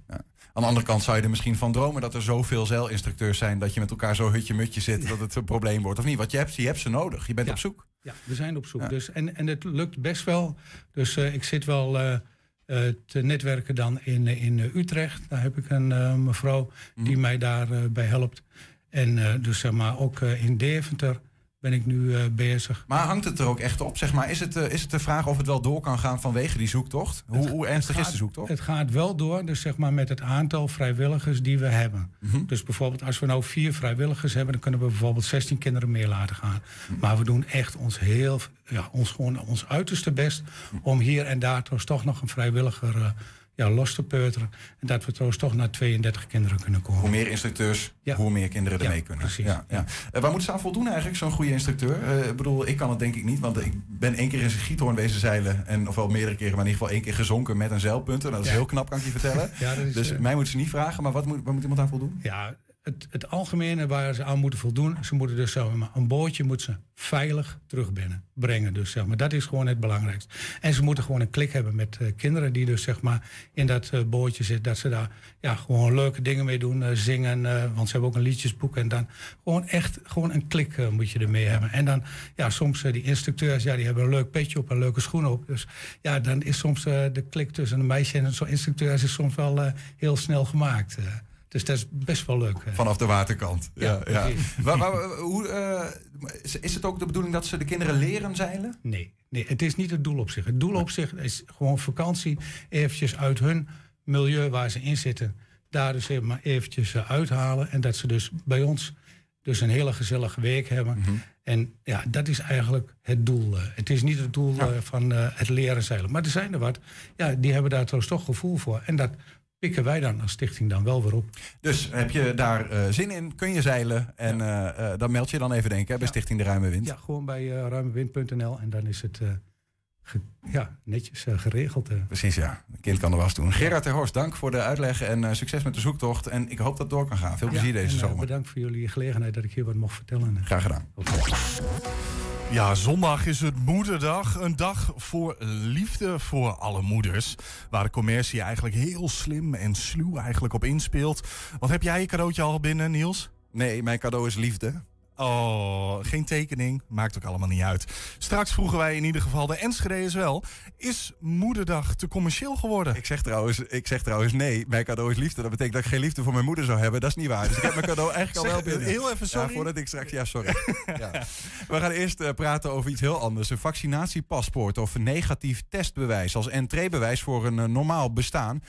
Aan de andere kant zou je er misschien van dromen dat er zoveel zeilinstructeurs zijn dat je met elkaar zo hutje-mutje zit dat het een probleem wordt. Of niet? Want je hebt, je hebt ze nodig. Je bent Ja. op zoek. Ja, we zijn op zoek. Ja. Dus, en, en het lukt best wel. Dus eh, ik zit wel eh, eh, te netwerken dan in, in Utrecht. Daar heb ik een mevrouw die mij daarbij bij helpt. En dus zeg maar ook in Deventer ben ik nu eh, bezig. Maar hangt het er ook echt op? Zeg maar, is, het, eh, is het de vraag of het wel door kan gaan vanwege die zoektocht? Hoe, hoe ernstig is de zoektocht? Het gaat wel door, dus zeg maar met het aantal vrijwilligers die we hebben. Mhm. Dus bijvoorbeeld als we nou vier vrijwilligers hebben, dan kunnen we bijvoorbeeld 16 kinderen meer laten gaan. Mhm. Maar we doen echt ons heel, ja, ons gewoon ons uiterste best om hier en daar toch nog een vrijwilliger eh, ja, los te peuteren. En dat we trouwens toch naar 32 kinderen kunnen komen. Hoe meer instructeurs, Ja. hoe meer kinderen er Ja, mee kunnen. precies. Ja, ja. Eh, waar moeten ze aan voldoen eigenlijk, zo'n goede instructeur? Eh, ik bedoel, ik kan het denk ik niet, want ik ben één keer in zijn giethoorn wezen zeilen. En, ofwel meerdere keren, maar in ieder geval één keer gezonken met een zeilpunten. Nou, dat is heel knap, kan ik je vertellen. Is, dus eh, mij moeten ze niet vragen, maar wat moet, waar moet iemand aan voldoen? Ja, het, het algemene waar ze aan moeten voldoen, ze moeten dus zeg maar, een bootje moet ze veilig terug binnen brengen. Dus zeg maar, dat is gewoon het belangrijkste. En ze moeten gewoon een klik hebben met eh, kinderen die dus zeg maar in dat eh, bootje zitten, dat ze daar ja, gewoon leuke dingen mee doen, eh, zingen, want ze hebben ook een liedjesboek en dan gewoon echt gewoon een klik moet je ermee hebben. En dan ja, soms die instructeurs, ja, die hebben een leuk petje op en leuke schoenen op. Dus ja, dan is soms de klik tussen een meisje en zo'n instructeur is soms wel heel snel gemaakt. Dus dat is best wel leuk. Vanaf de waterkant. Ja, Ja, waar- hoe, eh, is- het ook de bedoeling dat ze de kinderen leren zeilen? Nee, nee, het is niet het doel op zich. Het doel op zich is gewoon vakantie eventjes uit hun milieu waar ze in zitten. Daar dus even maar eventjes eh, uithalen. En dat ze dus bij ons dus een hele gezellige week hebben. Mhm. En ja, dat is eigenlijk het doel. eh. Het is niet het doel Ja. van het leren zeilen. Maar er zijn er wat, ja, die hebben daar trouwens toch gevoel voor. En dat pikken wij dan als stichting dan wel weer op. Dus heb je daar eh, zin in, kun je zeilen. En eh, eh, dan meld je dan even, denk ik, hè, bij Ja. Stichting De Ruime Wind. Ja, gewoon bij ruimewind.nl. En dan is het ja, netjes eh, geregeld. eh. Precies, ja. Een kind kan er was doen. Gerard ter Horst, dank voor de uitleg en eh, succes met de zoektocht. En ik hoop dat het door kan gaan. Veel plezier Ja, deze en, zomer. bedankt voor jullie gelegenheid dat ik hier wat mocht vertellen. Graag gedaan. Ja, zondag is het moederdag. Een dag voor liefde voor alle moeders. Waar de commercie eigenlijk heel slim en sluw eigenlijk op inspeelt. Wat heb jij je cadeautje al binnen, Niels? Nee, mijn cadeau is liefde. Oh, geen tekening. Maakt ook allemaal niet uit. Straks vroegen wij in ieder geval de Enschede's wel. Is moederdag te commercieel geworden? Ik zeg, trouwens, ik zeg trouwens nee, mijn cadeau is liefde. Dat betekent dat ik geen liefde voor mijn moeder zou hebben. Dat is niet waar. Dus ik heb mijn cadeau eigenlijk al wel binnen. heel even sorry. Ja, voordat ik straks... Ja, sorry. ja. We gaan eerst eh, praten over iets heel anders. Een vaccinatiepaspoort of een negatief testbewijs... als entreebewijs voor een eh, normaal bestaan.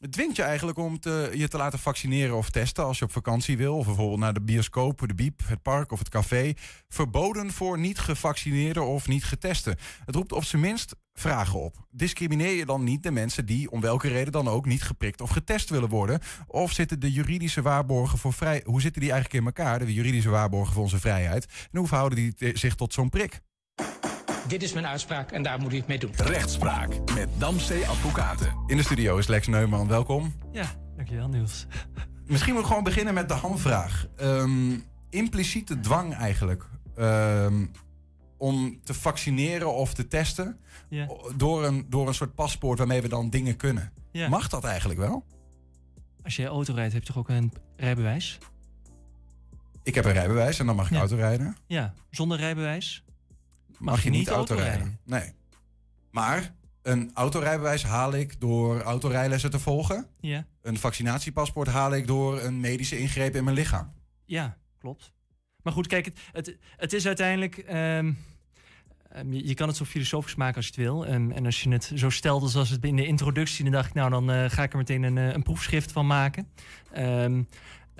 Het dwingt je eigenlijk om te, je te laten vaccineren of testen als je op vakantie wil. Of bijvoorbeeld naar de bioscoop, de biep, het park of het café. Verboden voor niet gevaccineerden of niet getesten. Het roept op zijn minst vragen op. Discrimineer je dan niet de mensen die om welke reden dan ook niet geprikt of getest willen worden? Of zitten de juridische waarborgen voor vrij... Hoe zitten die eigenlijk in elkaar, de juridische waarborgen voor onze vrijheid? En hoe verhouden die zich tot zo'n prik? Dit is mijn uitspraak en daar moet u het mee doen. Rechtspraak met Damstee Advocaten. In de studio is Lex Neumann, welkom. Ja, dankjewel Niels. Misschien moet ik gewoon beginnen met de hamvraag. Ehm, impliciete dwang eigenlijk. Ehm, om te vaccineren of te testen. Ja. Door, een, door een soort paspoort waarmee we dan dingen kunnen. Ja. Mag dat eigenlijk wel? Als je auto rijdt, heb je toch ook een rijbewijs? Ik heb een rijbewijs en dan mag ik Ja. auto rijden. Ja, zonder rijbewijs Mag, je niet auto rijden? rijden. Nee. Maar Een autorijbewijs haal ik door autorijlessen te volgen. Ja. Een vaccinatiepaspoort haal ik door een medische ingreep in mijn lichaam. Ja, klopt. Maar goed, kijk, het, het, het is uiteindelijk. ehm, ehm, je, je kan het zo filosofisch maken als je het wil. Ehm, en als je het zo stelde zoals het in de introductie, dan dacht ik, nou, dan eh, ga ik er meteen een, eh, een proefschrift van maken. Ehm,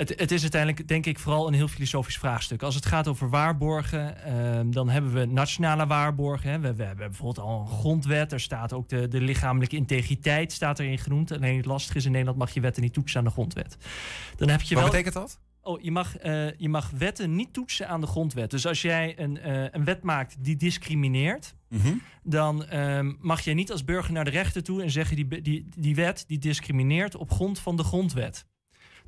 het, het is uiteindelijk, denk ik, vooral een heel filosofisch vraagstuk. Als het gaat over waarborgen, ehm, dan hebben we nationale waarborgen. Hè. We, we hebben bijvoorbeeld al een grondwet. Er staat ook de, de lichamelijke integriteit staat erin genoemd. Alleen het lastige is, in Nederland mag je wetten niet toetsen aan de grondwet. Dan heb je Wat wel... betekent dat? Oh, je mag, eh, je mag wetten niet toetsen aan de grondwet. Dus als jij een, eh, een wet maakt die discrimineert, Mhm. dan ehm, mag je niet als burger naar de rechter toe en zeggen die, die, die wet die discrimineert op grond van de grondwet.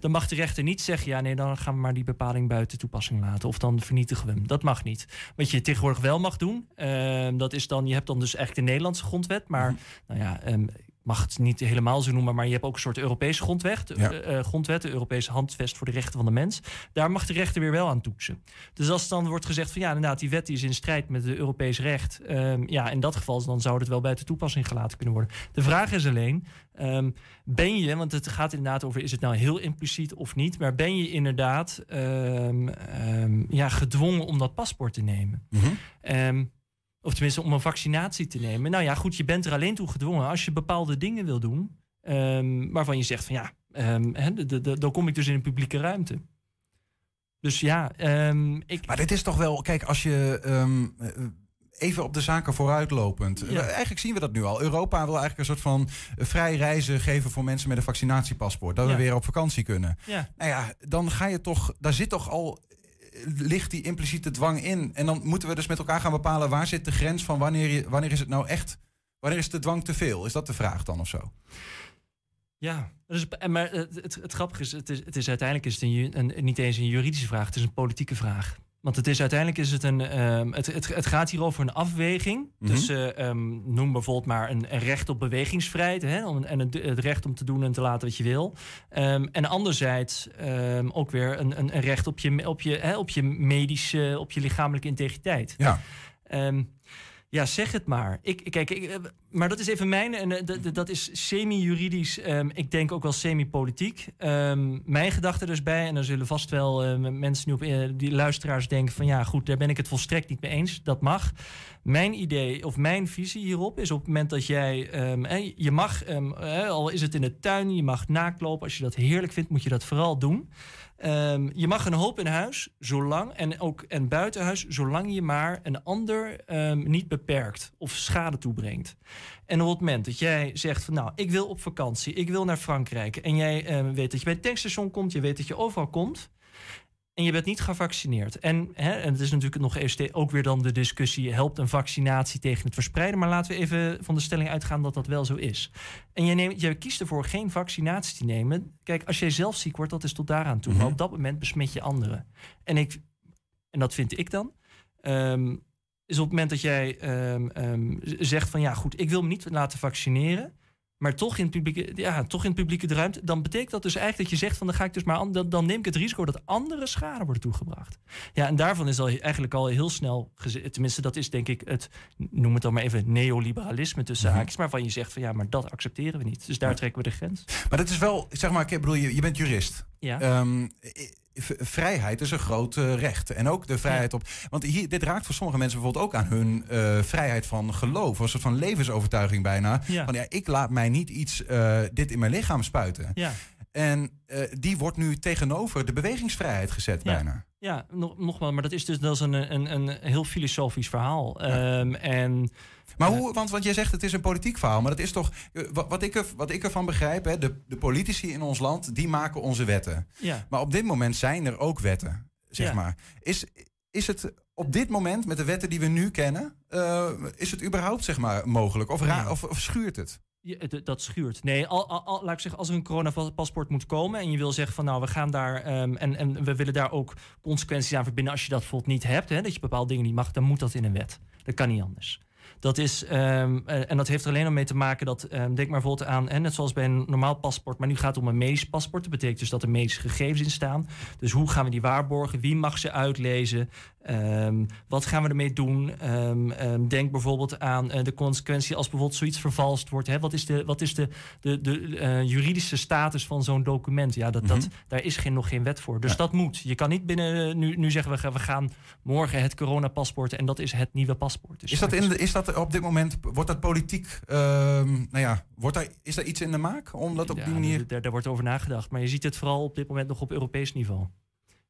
Dan mag de rechter niet zeggen, ja nee, dan gaan we maar die bepaling buiten toepassing laten. Of dan vernietigen we hem. Dat mag niet. Wat je tegenwoordig wel mag doen, ehm, dat is dan, je hebt dan dus echt de Nederlandse grondwet. Maar nou ja, ehm, mag het niet helemaal zo noemen, maar je hebt ook een soort Europese grondwet, Ja. eh, eh, grondwet, de Europese handvest voor de rechten van de mens. Daar mag de rechter weer wel aan toetsen. Dus als dan wordt gezegd van ja, inderdaad, die wet die is in strijd met het Europees recht. ehm, ja, in dat geval dan zou het wel buiten toepassing gelaten kunnen worden. De vraag is alleen, ehm, ben je, want het gaat inderdaad over is het nou heel impliciet of niet, maar ben je inderdaad ehm, ja, gedwongen om dat paspoort te nemen? Ehm, of tenminste om een vaccinatie te nemen. Nou ja, goed, je bent er alleen toe gedwongen als je bepaalde dingen wil doen. ehm, waarvan je zegt van ja, ehm, de- de- dan kom ik dus in een publieke ruimte. Dus ja, ehm, ik. Maar dit is toch wel, kijk, als je eh, even op de zaken vooruitlopend. Ja. Eigenlijk zien we dat nu al. Europa wil eigenlijk een soort van vrij reizen geven voor mensen met een vaccinatiepaspoort. Dat Ja. we weer op vakantie kunnen. Ja. Nou ja, dan ga je toch, daar zit toch al, ligt die impliciete dwang in. En dan moeten we dus met elkaar gaan bepalen waar zit de grens van wanneer, je, wanneer is het nou echt, wanneer is de dwang te veel? Is dat de vraag dan of zo? Ja, dus, maar het, het, grappige is het, is, het is uiteindelijk is het een, niet eens een juridische vraag, het is een politieke vraag. Want het is uiteindelijk is het een. ehm, het, het, het gaat hier over een afweging. Mhm. tussen ehm, noem bijvoorbeeld maar een, een recht op bewegingsvrijheid. Hè, om, en het, het recht om te doen en te laten wat je wil. Ehm, en anderzijds ook weer een, een, een recht op je, op, je, hè, op je medische, op je lichamelijke integriteit. Ja. Ja, zeg het maar. Ik, kijk, ik, eh, maar dat is even mijn. En eh, dat is semi-juridisch. ehm, ik denk ook wel semi-politiek. Ehm, mijn gedachte dus bij. En dan zullen vast wel eh, mensen nu op eh, die luisteraars denken: van ja, goed, daar ben ik het volstrekt niet mee eens. Dat mag. Mijn idee of mijn visie hierop is op het moment dat jij. hè, je mag, al is het in de tuin, je mag naaklopen. Als je dat heerlijk vindt, moet je dat vooral doen. Je mag een hoop in huis, zolang en ook en buiten huis, zolang je maar een ander niet beperkt of schade toebrengt. En op het moment dat jij zegt van nou, ik wil op vakantie, ik wil naar Frankrijk en jij ehm, weet dat je bij het tankstation komt, je weet dat je overal komt. En je bent niet gevaccineerd. En, hè, en het is natuurlijk nog eerst ook weer dan de discussie: helpt een vaccinatie tegen het verspreiden? Maar laten we even van de stelling uitgaan dat dat wel zo is. En je, neemt, je kiest ervoor geen vaccinatie te nemen. Kijk, als jij zelf ziek wordt, dat is tot daaraan toe. Maar op dat moment besmet je anderen. En, ik, en dat vind ik dan. ehm, is op het moment dat jij ehm, ehm, zegt van ja, goed, ik wil me niet laten vaccineren. Maar toch in, publieke, ja, toch in het publieke ruimte. Dan betekent dat dus eigenlijk dat je zegt van dan ga ik dus maar an- dan, dan neem ik het risico dat andere schade wordt toegebracht. Ja, en daarvan is al eigenlijk al heel snel Tenminste, dat is denk ik het, noem het dan maar even neoliberalisme tussen Mhm. haakjes. Maar van je zegt van ja, maar dat accepteren we niet. Dus daar Ja. trekken we de grens. Maar dat is wel, zeg maar, ik bedoel, je, je bent jurist. Ja. Ehm, vrijheid is een groot eh, recht. En ook de vrijheid op. Want hier, dit raakt voor sommige mensen bijvoorbeeld ook aan hun eh, vrijheid van geloof. Een soort van levensovertuiging bijna. Ja. Van ja, ik laat mij niet iets eh, dit in mijn lichaam spuiten. Ja. En die wordt nu tegenover de bewegingsvrijheid gezet Ja. bijna. Ja, nog, nogmaals, maar dat is dus dat is een, een, een heel filosofisch verhaal. Ehm, en Maar hoe, want, want jij zegt het is een politiek verhaal, maar dat is toch, eh, wat, wat, ik, er, wat ik ervan begrijp, hè, de, de politici in ons land, die maken onze wetten. Ja. Maar op dit moment zijn er ook wetten, zeg Ja. maar. Is, is het op dit moment, met de wetten die we nu kennen, eh, is het überhaupt, zeg maar, mogelijk? Of, ra- of, of schuurt het? Ja, d- dat schuurt. Nee, al, al, al- laat ik zeggen, als er een coronapaspoort moet komen en je wil zeggen van nou, we gaan daar ehm, en, en we willen daar ook consequenties aan verbinden als je dat bijvoorbeeld niet hebt, hè, dat je bepaalde dingen niet mag, dan moet dat in een wet. Dat kan niet anders. Dat is, ehm, eh, en dat heeft er alleen al mee te maken dat, ehm, denk maar bijvoorbeeld aan, hè, net zoals bij een normaal paspoort, maar nu gaat het om een medisch paspoort. Dat betekent dus dat er medische gegevens in staan. Dus hoe gaan we die waarborgen? Wie mag ze uitlezen? Ehm, wat gaan we ermee doen? Denk bijvoorbeeld aan eh, de consequentie als bijvoorbeeld zoiets vervalst wordt. Hè? Wat is de, wat is de, de, de eh, juridische status van zo'n document? Ja, dat, dat, Mhm. daar is geen, nog geen wet voor. Dus dat moet. Je kan niet binnen nu, nu zeggen we, gaan- we gaan morgen het coronapaspoort en dat is het nieuwe paspoort. Dus Is dat, in de, is dat op dit moment, wordt dat politiek, ehm, nou ja, wordt daar, is daar iets in de maak? Om dat op Ja, die manier... Daar, daar wordt over nagedacht. Maar je ziet het vooral op dit moment nog op Europees niveau.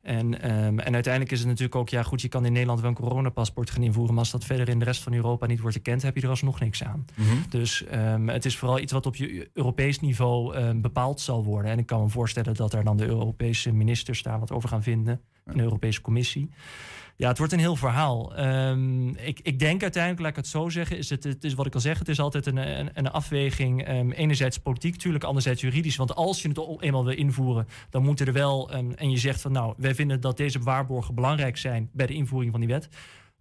En, ehm, en uiteindelijk is het natuurlijk ook, ja goed, je kan in Nederland wel een coronapaspoort gaan invoeren, maar als dat verder in de rest van Europa niet wordt erkend, heb je er alsnog niks aan. Mhm. Dus ehm, het is vooral iets wat op je Europees niveau bepaald zal worden. En ik kan me voorstellen dat daar dan de Europese ministers daar wat over gaan vinden, en de Europese Commissie. Ja, het wordt een heel verhaal. Ehm, ik, ik denk uiteindelijk, laat ik het zo zeggen, is het, het is wat ik al zeg, het is altijd een, een, een afweging. ehm, enerzijds politiek, natuurlijk, anderzijds juridisch. Want als je het al eenmaal wil invoeren, dan moeten er wel, ehm, en je zegt van nou, wij vinden dat deze waarborgen belangrijk zijn bij de invoering van die wet.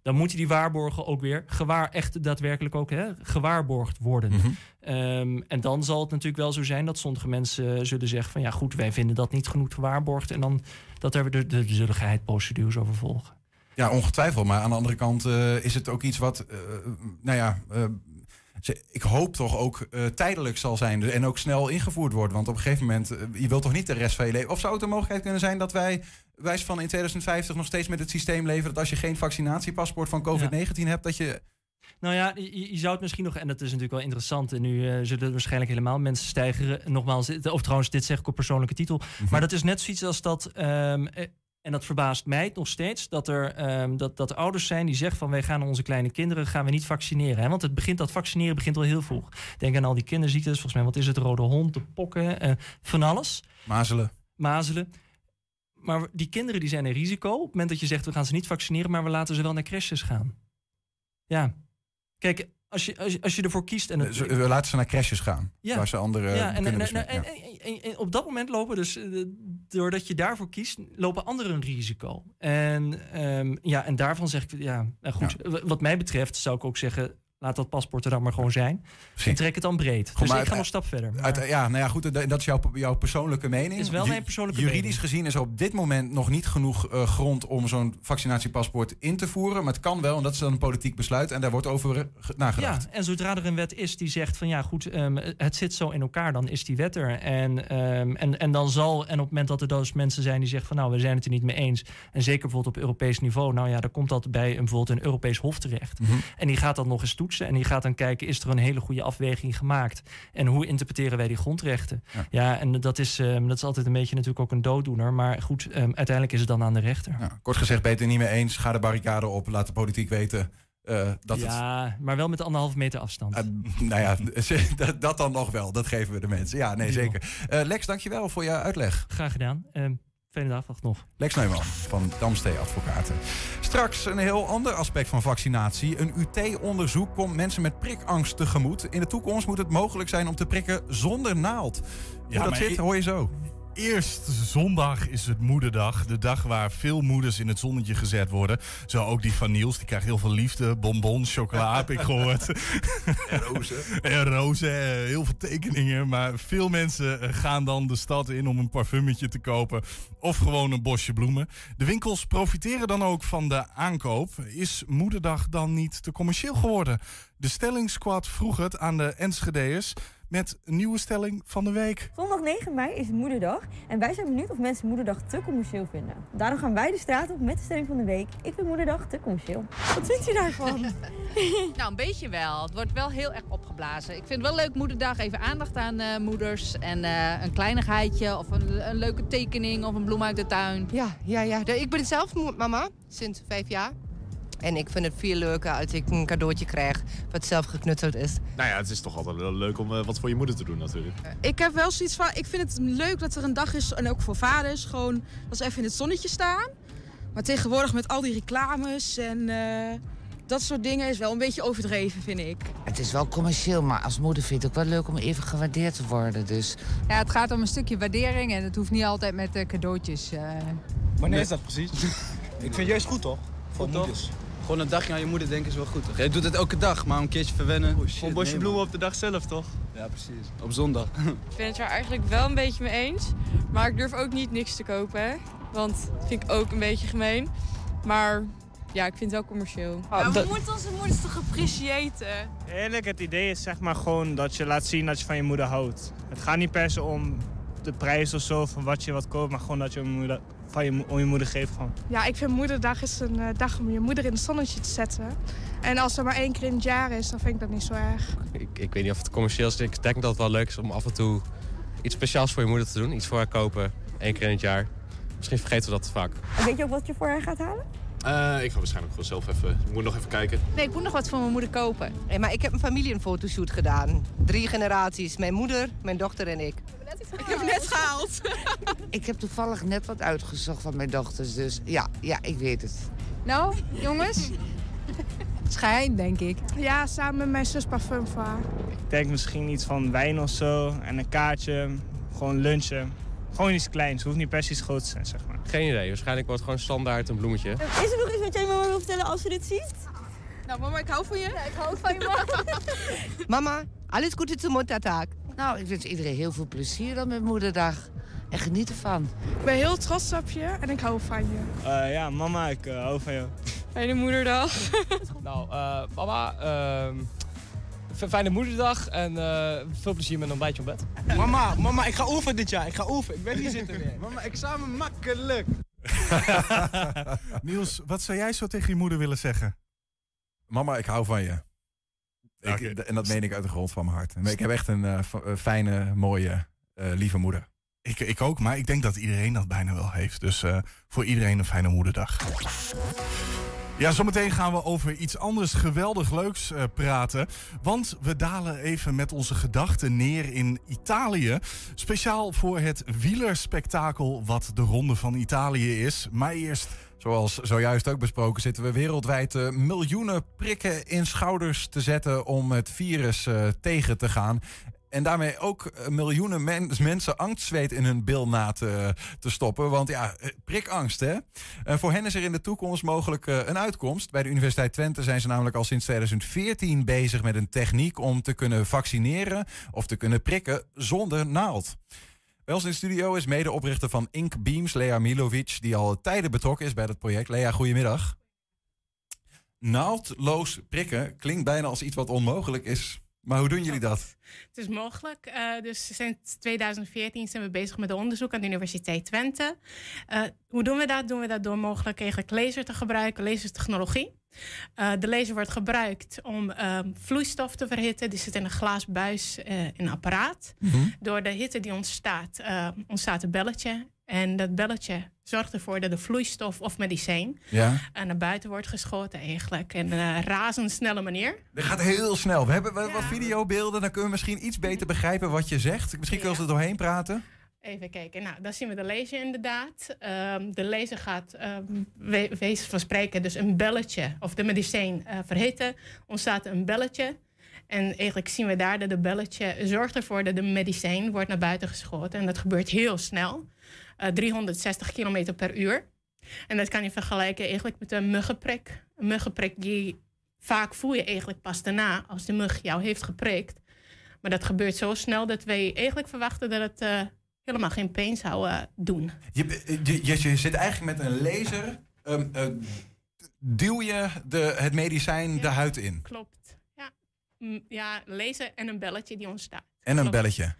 Dan moeten die waarborgen ook weer gewaar, echt daadwerkelijk ook hè, gewaarborgd worden. Mhm. En dan zal het natuurlijk wel zo zijn dat sommige mensen zullen zeggen van ja goed, wij vinden dat niet genoeg gewaarborgd. En dan dat er de, de, de over volgen. Ja, ongetwijfeld. Maar aan de andere kant eh, is het ook iets wat, eh, nou ja, eh, ik hoop toch ook tijdelijk zal zijn en ook snel ingevoerd wordt. Want op een gegeven moment, je wilt toch niet de rest van je leven. Of zou het een mogelijkheid kunnen zijn dat wij, wijs van in 2050, nog steeds met het systeem leven dat als je geen vaccinatiepaspoort van COVID-19 hebt, dat je. Nou ja, je, je zou het misschien nog, en dat is natuurlijk wel interessant, en nu zullen er waarschijnlijk helemaal mensen stijgeren. Nogmaals, of trouwens, dit zeg ik op persoonlijke titel. Maar dat is net zoiets als dat, ehm, eh, en dat verbaast mij nog steeds, dat er ehm, dat, dat er ouders zijn die zeggen van wij gaan onze kleine kinderen gaan we niet vaccineren. Hè? Want het begint, dat vaccineren begint al heel vroeg. Denk aan al die kinderziektes, volgens mij, wat is het, rode hond, de pokken, eh, van alles. Mazelen. Mazelen. Maar die kinderen die zijn in risico. Op het moment dat je zegt we gaan ze niet vaccineren, maar we laten ze wel naar crèches gaan. Ja. Kijk, als je, als je, als je ervoor kiest. En het, we laten ze naar crashes gaan. Waar ze anderen ja, en, kunnen en, Ja. op dat moment lopen dus, eh, doordat je daarvoor kiest, lopen anderen een risico. En, ehm, ja, en daarvan zeg ik, ja, nou goed, wat mij betreft zou ik ook zeggen, laat dat paspoort er dan maar gewoon zijn. En trek het dan breed. Dus ik ga nog een stap verder. maar- Uit- ja, nou ja, goed, dat is jouw, jouw persoonlijke mening. Is wel mijn persoonlijke Juridisch mening. gezien is er op dit moment nog niet genoeg eh, grond om zo'n vaccinatiepaspoort in te voeren. Maar het kan wel, en dat is dan een politiek besluit. En daar wordt over eh, ge- nagedacht. Ja, en zodra er een wet is die zegt van ja goed, ehm, het zit zo in elkaar, dan is die wet er. En, ehm, en, en dan zal, en op het moment dat er dus mensen zijn die zeggen van nou, we zijn het er niet mee eens. En zeker bijvoorbeeld op Europees niveau, nou ja, dan komt dat bij een, bijvoorbeeld een Europees Hof terecht. Mhm. En die gaat dat nog eens toetsen en die gaat dan kijken, is er een hele goede afweging gemaakt? En hoe interpreteren wij die grondrechten? Ja, en dat is, ehm, dat is altijd een beetje natuurlijk ook een dooddoener. Maar goed, ehm, uiteindelijk is het dan aan de rechter. Ja, kort gezegd, beter niet mee eens. Ga de barricade op. Laat de politiek weten eh, dat het... ja, maar wel met anderhalve meter afstand. Eh, nou ja, dat, dat dan nog wel. Dat geven we de mensen. Ja, nee, zeker. Eh, Lex, dankjewel voor je uitleg. Graag gedaan. Fijne dag nog. Lex Neumann van Damstee Advocaten. Straks een heel ander aspect van vaccinatie. Een UT-onderzoek komt mensen met prikangst tegemoet. In de toekomst moet het mogelijk zijn om te prikken zonder naald. Hoe dat maar zit, hoor je zo. Eerst zondag is het moederdag. De dag waar veel moeders in het zonnetje gezet worden. Zo ook die van Niels. Die krijgt heel veel liefde. Bonbons, chocola heb ik gehoord. En rozen. En rozen, eh, heel veel tekeningen. Maar veel mensen eh, gaan dan de stad in om een parfummetje te kopen. Of gewoon een bosje bloemen. De winkels profiteren dan ook van de aankoop. Is moederdag dan niet te commercieel geworden? De stellingsquad vroeg het aan de Enschede'ers met een nieuwe stelling van de week. Zondag 9 mei is Moederdag en wij zijn benieuwd of mensen Moederdag te commercieel vinden. Daarom gaan wij de straat op met de stelling van de week. Ik vind Moederdag te commercieel. Wat vindt u daarvan? Nou, een beetje wel. Het wordt wel heel erg opgeblazen. Ik vind het wel leuk moederdag, even aandacht aan eh, moeders. En eh, een kleinigheidje of een, een leuke tekening of een bloem uit de tuin. Ja, ja, ja. Ik ben zelf mama sinds vijf jaar. En ik vind het veel leuker als ik een cadeautje krijg wat zelf geknutseld is. Nou ja, het is toch altijd wel leuk om eh, wat voor je moeder te doen natuurlijk. Ik heb wel zoiets van, ik vind het leuk dat er een dag is, en ook voor vaders, gewoon dat ze even in het zonnetje staan. Maar tegenwoordig met al die reclames en eh, dat soort dingen is wel een beetje overdreven, vind ik. Het is wel commercieel, maar als moeder vind ik het ook wel leuk om even gewaardeerd te worden. Dus Ja, het gaat om een stukje waardering en het hoeft niet altijd met eh, cadeautjes. eh. Wanneer is dat precies? ik vind het juist goed toch? Voor moeders. Gewoon een dagje aan je moeder denken is wel goed, toch? Je doet het elke dag, maar een keertje verwennen. Oh, Gewoon bosje bloemen op de dag zelf, toch? Ja, precies. Op zondag. Ik ben het er eigenlijk wel een beetje mee eens. Maar ik durf ook niet niks te kopen, hè. Want dat vind ik ook een beetje gemeen. Maar ja, ik vind het wel commercieel. we moeten onze moeders toch appreciëren? Eerlijk, het idee is zeg maar gewoon dat je laat zien dat je van je moeder houdt. Het gaat niet per se om de prijs of zo, van wat je wat koopt, maar gewoon dat je, je moeder, van je, om je moeder geeft. Gewoon. Ja, ik vind moederdag is een eh, dag om je moeder in het zonnetje te zetten. En als er maar één keer in het jaar is, dan vind ik dat niet zo erg. Ik, ik weet niet of het commercieel is. Ik denk dat het wel leuk is om af en toe iets speciaals voor je moeder te doen. Iets voor haar kopen, één keer in het jaar. Misschien vergeten we dat te vaak. En weet je ook wat je voor haar gaat halen? Eh, ik ga waarschijnlijk gewoon zelf even... Ik moet nog even kijken. Nee, ik moet nog wat voor mijn moeder kopen. Nee, maar ik heb een familiefotoshoot gedaan. Drie generaties. Mijn moeder, mijn dochter en ik. Ik heb net gehaald. Ik heb toevallig net wat uitgezocht van mijn dochters, dus ja, ja, ik weet het. Nou, jongens. Schijn, denk ik. Ja, samen met mijn zus parfum voor haar. Ik denk misschien iets van wijn of zo en een kaartje. Gewoon lunchen. Gewoon iets kleins. Het hoeft niet per se iets groots te zijn, zeg maar. Geen idee. Waarschijnlijk wordt het gewoon standaard een bloemetje. Is er nog iets wat jij mama wil vertellen als ze dit ziet? Nou, mama, ik hou van je. ik hou ook van je, man. Mama, alles goede zum Muttertag. Nou, ik wens iedereen heel veel plezier dan met moederdag. En geniet ervan. Ik ben heel trots op je en ik hou van je. Eh, ja, mama, ik eh, hou van jou. Fijne moederdag. Nou, eh, mama, ehm, fijne moederdag en eh, veel plezier met een ontbijtje op bed. Mama, mama, ik ga oefenen dit jaar. Ik ga oefenen. Ik ben hier zitten weer. Mama, examen makkelijk. Niels, wat zou jij zo tegen je moeder willen zeggen? Mama, ik hou van je. Ik, en dat meen ik uit de grond van mijn hart. Ik heb echt een eh, fijne, mooie, eh, lieve moeder. Ik, ik ook, maar ik denk dat iedereen dat bijna wel heeft. Dus eh, voor iedereen een fijne moederdag. Ja, zometeen gaan we over iets anders geweldig leuks praten. Want we dalen even met onze gedachten neer in Italië. Speciaal voor het wielerspektakel wat de Ronde van Italië is. Maar eerst... Zoals zojuist ook besproken zitten we wereldwijd eh, miljoenen prikken in schouders te zetten om het virus eh, tegen te gaan. En daarmee ook eh, miljoenen men- mensen angstzweet in hun bil na te, te stoppen. Want ja, prikangst hè. Voor hen is er in de toekomst mogelijk een uitkomst. Bij de Universiteit Twente zijn ze namelijk al sinds 2014 bezig met een techniek om te kunnen vaccineren of te kunnen prikken zonder naald. Bij in studio is medeoprichter van Ink Beams, Lea Milovic, die al tijden betrokken is bij dat project. Lea, goedemiddag. Naaldloos prikken klinkt bijna als iets wat onmogelijk is. Maar hoe doen jullie dat? Het is mogelijk. Eh, dus sinds 2014 zijn we bezig met onderzoek aan de Universiteit Twente. Eh, hoe doen we dat? Doen we dat door mogelijk eigenlijk laser te gebruiken, lasertechnologie. Eh, de laser wordt gebruikt om ehm, vloeistof te verhitten. Die zit in een glazen buis eh, in een apparaat. Door de hitte die ontstaat, eh, ontstaat een belletje. En dat belletje zorgt ervoor dat de vloeistof of medicijn Ja. eh, naar buiten wordt geschoten eigenlijk. In een razendsnelle manier. Dat gaat heel snel. We hebben wat wat videobeelden, dan kunnen we misschien iets beter begrijpen wat je zegt. Misschien kunnen we er doorheen praten. Even kijken. Nou, dan zien we de laser inderdaad. Ehm, de laser gaat, ehm we, wees van spreken, dus een belletje of de medicijn eh, verhitten. Ontstaat een belletje. En eigenlijk zien we daar dat de belletje zorgt ervoor dat de medicijn wordt naar buiten geschoten. En dat gebeurt heel snel. Eh, 360 km per uur. En dat kan je vergelijken eigenlijk met een muggenprik. Een muggenprik die vaak voel je eigenlijk pas daarna als de mug jou heeft geprikt. Maar dat gebeurt zo snel dat wij eigenlijk verwachten dat het eh, helemaal geen pijn zou eh, doen. Je, je, je, zit eigenlijk met een laser. eh, duw je de, het medicijn de huid in. Klopt. Ja. Mm, ja, lezen en een belletje die ontstaat. En een Klopt. belletje.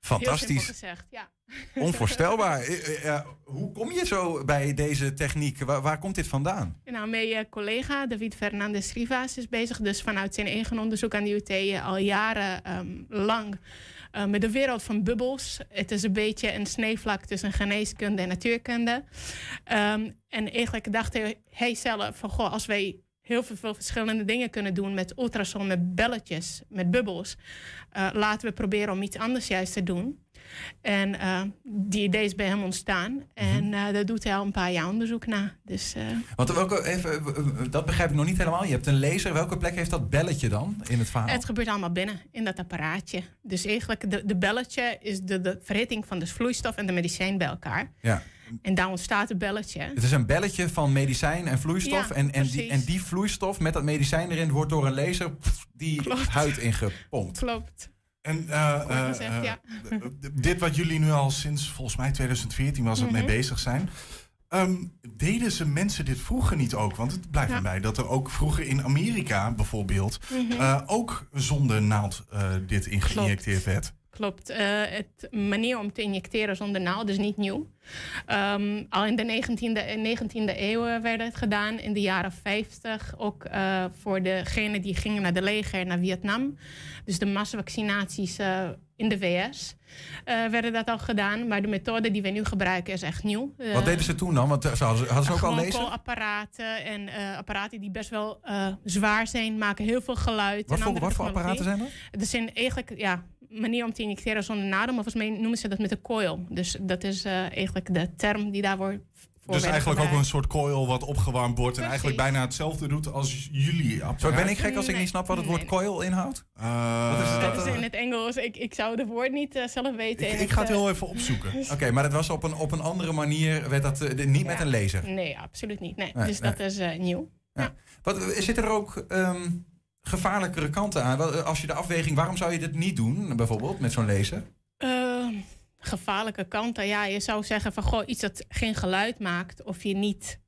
Fantastisch. gezegd, ja. Onvoorstelbaar. Eh, hoe kom je zo bij deze techniek? Waar, waar komt dit vandaan? Nou, mijn collega David Fernandez Rivas is bezig dus vanuit zijn eigen onderzoek aan de UT al jaren ehm, lang eh, met de wereld van bubbels. Het is een beetje een sneeuwvlak tussen geneeskunde en natuurkunde. Ehm, en eigenlijk dacht hij, zelf van goh, als wij heel veel, veel verschillende dingen kunnen doen met ultrason, met belletjes, met bubbels, eh, laten we proberen om iets anders juist te doen. En eh, die idee is bij hem ontstaan. En eh, daar doet hij al een paar jaar onderzoek naar. Dus, eh, Want welke, even, dat begrijp ik nog niet helemaal. Je hebt een laser. Welke plek heeft dat belletje dan in het verhaal? Het gebeurt allemaal binnen in dat apparaatje. Dus eigenlijk de, de belletje is de, de verhitting van de vloeistof en de medicijn bij elkaar. Ja. En daar ontstaat een belletje. Het is een belletje van medicijn en vloeistof. Ja, en, en, die, en die vloeistof met dat medicijn erin wordt door een laser pff, die huid ingepompt. Klopt. En eh, eh, gezegd, eh, ja. dit wat jullie nu al sinds volgens mij 2014 was het mee Mhm. bezig zijn. ehm, deden ze mensen dit vroeger niet ook? Want het blijft Ja. erbij dat er ook vroeger in Amerika bijvoorbeeld Mhm. ook zonder naald dit ingeïnjecteerd werd. Klopt. Eh, het manier om te injecteren zonder naald is niet nieuw. Ehm, al in de 19e, en 19e eeuw eh, werd het gedaan. In de jaren 50 ook eh, voor degenen die gingen naar de leger, naar Vietnam. Dus de massavaccinaties eh, in de VS werden dat al gedaan. Maar de methode die we nu gebruiken is echt nieuw. Wat deden ze toen dan? Want ze hadden, hadden ze ook al laser? koolapparaten en apparaten die best wel zwaar zijn, maken heel veel geluid. Wat en voor- wat voor apparaten zijn dat? Dat zijn eigenlijk ja, manier om te injecteren zonder naden, maar volgens mij noemen ze dat met een coil. Dus dat is eh, eigenlijk de term die daarvoor voor Dus eigenlijk ook een soort coil wat opgewarmd wordt en eigenlijk bijna hetzelfde doet als jullie apparaat. Zo ben ik gek als ik Nee. niet snap wat het woord coil inhoudt? Eh, Wat is Dat dat? is in het Engels. Ik, ik zou het woord niet eh, zelf weten. Ik, in ik het, ga het heel even opzoeken. Oké, maar dat was op een, op een andere manier, werd dat niet met een laser. Nee, absoluut niet. Nee. Nee, dus nee. dat is eh, nieuw. Wat, zitten er ook ehm, gevaarlijkere kanten aan? Wel, Als je de afweging, waarom zou je dit niet doen, bijvoorbeeld, met zo'n laser? Eh, gevaarlijke kanten. Ja, je zou zeggen van goh, iets dat geen geluid maakt of je niet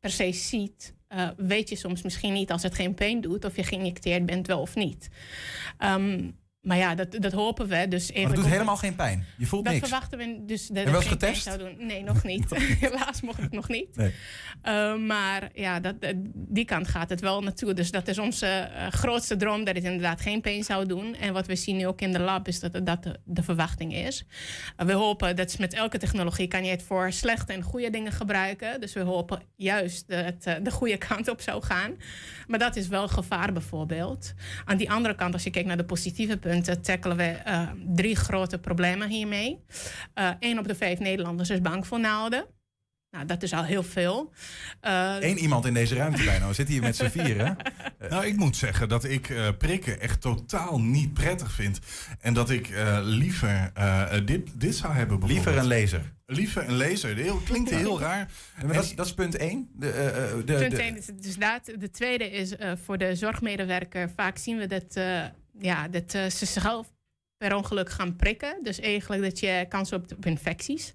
per se ziet, eh, weet je soms misschien niet als het geen pijn doet of je geïnjecteerd bent wel of niet. Ehm, maar ja, dat, dat hopen we. Dus Maar het doet helemaal geen pijn. Je voelt dat niks. verwachten we dus dat En wel eens getest? zou doen. Nee, nog niet. Helaas mocht het nog niet. Nee. Uh, maar ja, dat, eh, die kant gaat het wel naartoe. Dus dat is onze eh, grootste droom, dat het inderdaad geen pijn zou doen. En wat we zien nu ook in de lab is dat dat de, de verwachting is. Uh, we hopen dat met elke technologie kan je het voor slechte en goede dingen gebruiken. Dus we hopen juist dat het eh, de goede kant op zou gaan. Maar dat is wel gevaar bijvoorbeeld. Aan die andere kant, als je kijkt naar de positieve punten, tackelen we eh, drie grote problemen hiermee. Eén op de vijf Nederlanders is bang voor naalden. Nou, dat is al heel veel. Eh, Eén iemand in deze ruimte bijna. We zitten hier met z'n vieren. Nou, ik moet zeggen dat ik eh, prikken echt totaal niet prettig vind. En dat ik eh, liever eh, eh, dit, dit zou hebben. Liever een laser. Liever een laser. Heel, klinkt heel raar. Maar dat, is, dat is punt één. De, eh, eh, de, Punt de- één is dus dat. De tweede is eh, voor de zorgmedewerker. Vaak zien we dat, eh, ja, dat eh, ze zichzelf per ongeluk gaan prikken. Dus eigenlijk dat je kans hebt op infecties.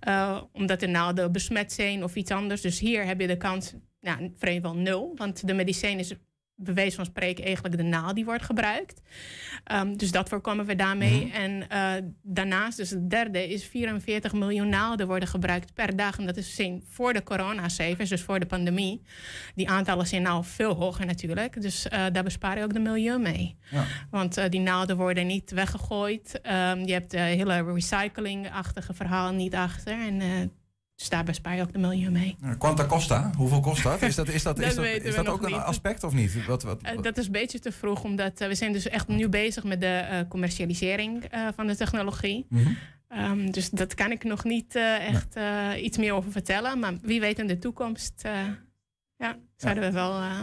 Eh, omdat de naalden besmet zijn of iets anders. Dus hier heb je de kans nou, vrijwel nul. Want de medicijn is wijze van spreken eigenlijk de naald die wordt gebruikt. Ehm, dus dat voorkomen we daarmee. Mhm. En eh, daarnaast, dus het derde, is 44 miljoen naalden worden gebruikt per dag. En dat is zijn voor de coronacijfers, dus voor de pandemie. Die aantallen zijn nou veel hoger natuurlijk. Dus eh, daar bespaar je ook de milieu mee. Ja. Want eh, die naalden worden niet weggegooid. Ehm, je hebt de hele recycling-achtige verhaal niet achter. En dus daar bespaar je ook de milieu mee. Quanta costa, hoeveel kost dat? Is dat, is dat, Dat is dat, is dat ook een aspect of niet? Wat, wat, Eh, dat is een beetje te vroeg, omdat eh, we zijn dus echt nu bezig met de eh, commercialisering eh, van de technologie. Mhm. Ehm, dus dat kan ik nog niet eh, echt eh, iets meer over vertellen. Maar wie weet in de toekomst, eh, ja, zouden we wel... eh,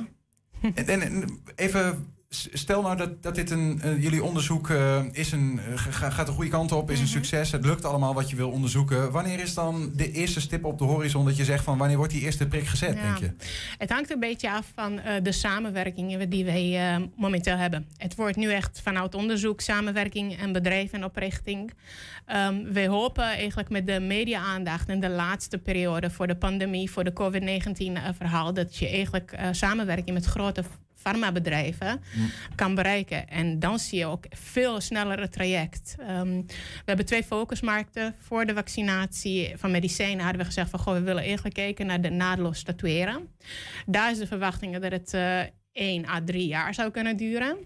En, en- en even, stel nou dat, dat dit een, eh, jullie onderzoek eh, is een, eh, ga- gaat de goede kant op, is een succes, het lukt allemaal wat je wil onderzoeken. Wanneer is dan de eerste stip op de horizon dat je zegt van wanneer wordt die eerste prik gezet, Ja. denk je? Het hangt een beetje af van de samenwerkingen die wij momenteel hebben. Het wordt nu echt vanuit onderzoek, samenwerking en bedrijf en oprichting. Ehm, wij hopen eigenlijk met de media-aandacht in de laatste periode voor de pandemie, voor de COVID-19-verhaal, dat je eigenlijk samenwerking met grote farmabedrijven kan bereiken. En dan zie je ook veel snellere traject. Ehm, we hebben twee focusmarkten. Voor de vaccinatie van medicijnen hadden we gezegd van goh, we willen eigenlijk kijken naar de naadloos tatoeëren. Daar is de verwachting dat het eh 1 à 3 jaar zou kunnen duren.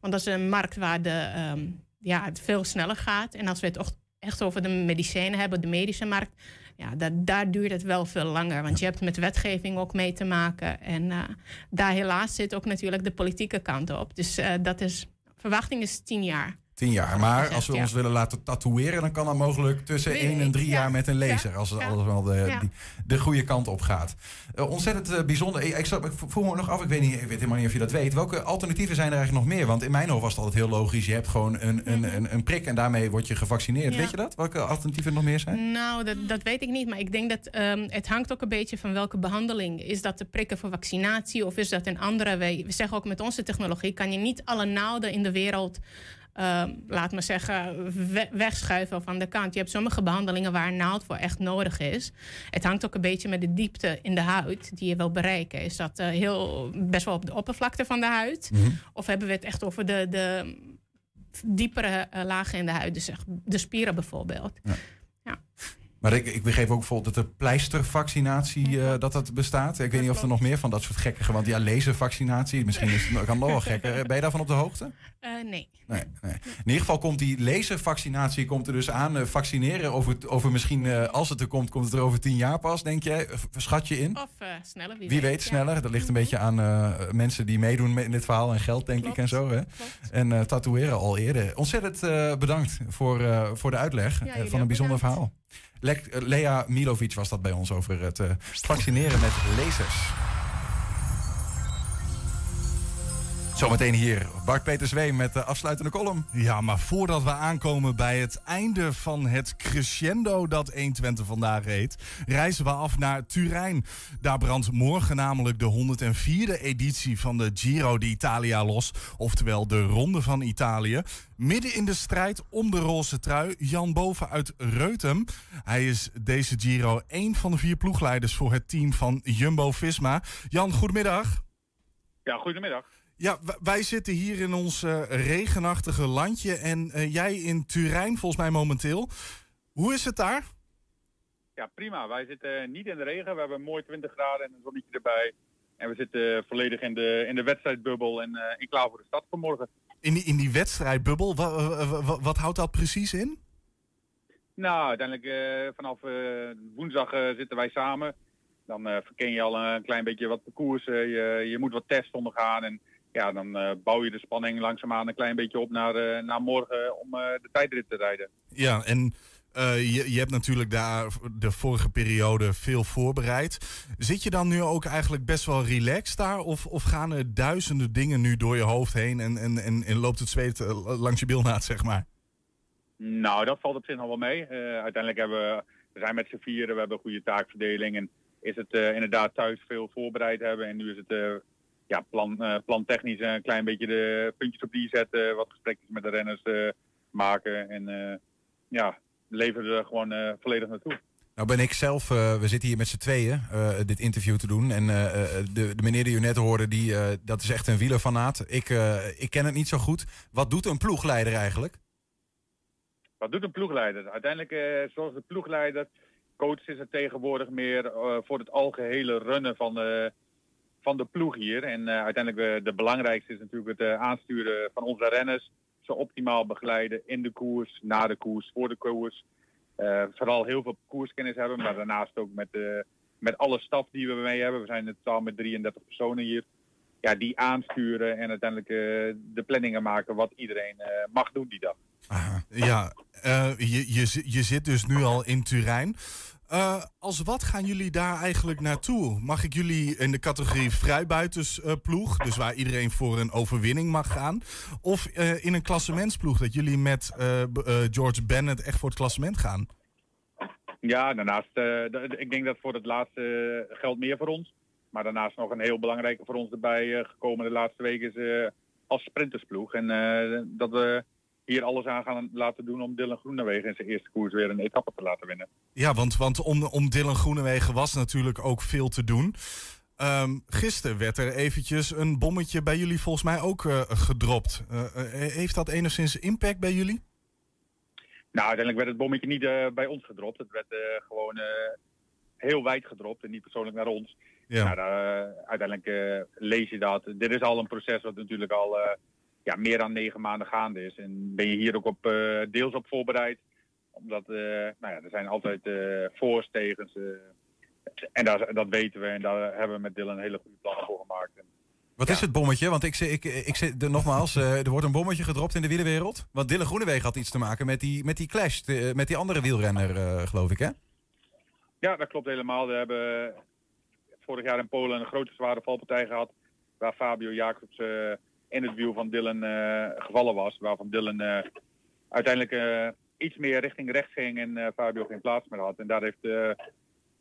Want dat is een markt waar de, ehm, ja, het veel sneller gaat. En als we het echt over de medicijnen hebben, de medische markt, ja, dat, daar duurt het wel veel langer. Want je hebt met wetgeving ook mee te maken. En eh, daar helaas zit ook natuurlijk de politieke kant op. Dus eh, dat is, verwachting is 10 jaar. Tien jaar. Maar als we ons willen laten tatoeëren, dan kan dat mogelijk tussen Wie 1 en 3 weet, jaar ja. met een laser. Als het alles wel de, die, de goede kant op gaat. Eh, ontzettend eh, bijzonder. Ik, ik, ik vroeg me nog af, ik weet, niet, ik weet helemaal niet of je dat weet. Welke alternatieven zijn er eigenlijk nog meer? Want in mijn hoofd was het altijd heel logisch. Je hebt gewoon een, een, een, een prik en daarmee word je gevaccineerd. Mhm. Weet je dat? Welke alternatieven er nog meer zijn? Nou, dat, dat weet ik niet. Maar ik denk dat ehm, het hangt ook een beetje van welke behandeling. Is dat de prikken voor vaccinatie of is dat een andere? We, we zeggen ook met onze technologie kan je niet alle naalden in de wereld. Ehm, laat maar zeggen, we- wegschuiven van de kant. Je hebt sommige behandelingen waar een naald voor echt nodig is. Het hangt ook een beetje met de diepte in de huid die je wil bereiken. Is dat eh, heel, best wel op de oppervlakte van de huid? Of hebben we het echt over de, de diepere eh, lagen in de huid? Dus de spieren bijvoorbeeld. Maar ik, ik begreep ook bijvoorbeeld dat de pleistervaccinatie eh, dat dat bestaat. Ik weet niet of er nog meer van dat soort gekkige... Want ja, laservaccinatie, misschien is het, kan nog wel gekker. Ben je daarvan op de hoogte? Eh, nee. Nee, nee. In ieder geval komt die laservaccinatie komt er dus aan. Eh, vaccineren over, over misschien, als het er komt, komt het er over tien jaar pas, denk jij? Schat je in? Of sneller, wie, Wie weet sneller. Dat ligt een beetje aan mensen die meedoen met in dit verhaal en geld, denk ik, en zo. Hè? En tatoeëren al eerder. Ontzettend bedankt voor, voor de uitleg Ja, van een bijzonder bedankt. verhaal. Lea Milovic was dat bij ons over het eh, vaccineren met lasers. Zometeen hier Bart Peter Zweem met de afsluitende column. Ja, maar voordat we aankomen bij het einde van het crescendo dat 120 vandaag heet, reizen we af naar Turijn. Daar brandt morgen namelijk de 104e editie van de Giro d'Italia los, oftewel de Ronde van Italië. Midden in de strijd om de roze trui, Jan Boven uit Reutem. Hij is deze Giro één van de vier ploegleiders voor het team van Jumbo-Visma. Jan, goedemiddag. Ja, goedemiddag. Ja, wij zitten hier in ons eh, regenachtige landje en eh, jij in Turijn volgens mij momenteel. Hoe is het daar? Ja, prima. Wij zitten niet in de regen. We hebben mooi 20 graden en een zonnetje erbij. En we zitten volledig in de, in de wedstrijdbubbel en eh, in klaar voor de stad vanmorgen. In die, in die wedstrijdbubbel, wa- wa- wa- wa- wat houdt dat precies in? Nou, uiteindelijk eh, vanaf eh, woensdag eh, zitten wij samen. Dan eh, verken je al een klein beetje wat parcours. eh, je, je moet wat tests ondergaan. En ja, dan eh, bouw je de spanning langzaamaan een klein beetje op naar, eh, naar morgen om eh, de tijdrit te rijden. Ja, en je, je hebt natuurlijk daar de vorige periode veel voorbereid. Zit je dan nu ook eigenlijk best wel relaxed daar? Of, of gaan er duizenden dingen nu door je hoofd heen en, en, en, en loopt het zweet langs je bilnaad, zeg maar? Nou, dat valt op zich nog wel mee. Uiteindelijk hebben we, we zijn met z'n vieren, we hebben een goede taakverdeling. En is het inderdaad thuis veel voorbereid hebben. En nu is het ja, plan, eh, plantechnisch een klein beetje de puntjes op die zetten. Wat gesprekjes met de renners eh, maken. En eh, ja, leveren er gewoon volledig naartoe. Nou ben ik zelf, we zitten hier met z'n tweeën dit interview te doen. En de, de meneer die u net hoorde, die, dat is echt een wielerfanaat. Ik, ik ken het niet zo goed. Wat doet een ploegleider eigenlijk? Wat doet een ploegleider? Uiteindelijk, zoals de ploegleider, coach is het tegenwoordig meer voor het algehele runnen van de, van de ploeg hier. En eh, uiteindelijk eh, de belangrijkste is natuurlijk het eh, aansturen van onze renners. Ze optimaal begeleiden in de koers, na de koers, voor de koers. Vooral heel veel koerskennis hebben, maar daarnaast ook met, met alle staf die we mee hebben. We zijn in totaal met 33 personen hier. Ja, die aansturen en uiteindelijk de planningen maken wat iedereen mag doen die dag. Ja, eh, je, je, je zit dus nu al in Turijn. Eh, als wat gaan jullie daar eigenlijk naartoe? Mag ik jullie in de categorie vrijbuitersploeg, dus waar iedereen voor een overwinning mag gaan? Of eh, in een klassementsploeg, dat jullie met eh, George Bennett echt voor het klassement gaan? Ja, daarnaast, ik denk dat voor het laatste geldt meer voor ons. Maar daarnaast nog een heel belangrijke voor ons erbij gekomen de laatste week is als sprintersploeg. En dat we hier alles aan gaan laten doen om Dylan Groenewegen in zijn eerste koers weer een etappe te laten winnen. Ja, want, want om, om Dylan Groenewegen was natuurlijk ook veel te doen. Ehm gisteren werd er eventjes een bommetje bij jullie volgens mij ook eh, gedropt. Eh, eh, heeft dat enigszins impact bij jullie? Nou, uiteindelijk werd het bommetje niet bij ons gedropt. Het werd gewoon heel wijd gedropt en niet persoonlijk naar ons. Ja. Nou, uiteindelijk lees je dat. Dit is al een proces wat natuurlijk al ja, meer dan negen maanden gaande is. En ben je hier ook op, eh, deels op voorbereid. Omdat eh, nou ja, er zijn altijd eh voor's, tegens. en daar, dat weten we en daar hebben we met Dylan hele goede plannen voor gemaakt. En, Wat is het bommetje? Want ik, ik, ik, zit er nogmaals, er wordt een bommetje gedropt in de wielerwereld. Want Dylan Groenewegen had iets te maken met die, met die clash, met die andere wielrenner, geloof ik, hè? Ja, dat klopt helemaal. We hebben vorig jaar in Polen een grote zware valpartij gehad. Waar Fabio Jacobs in het wiel van Dylan eh, gevallen was. Waarvan Dylan eh, uiteindelijk eh, iets meer richting rechts ging en Fabio geen plaats meer had. En daar heeft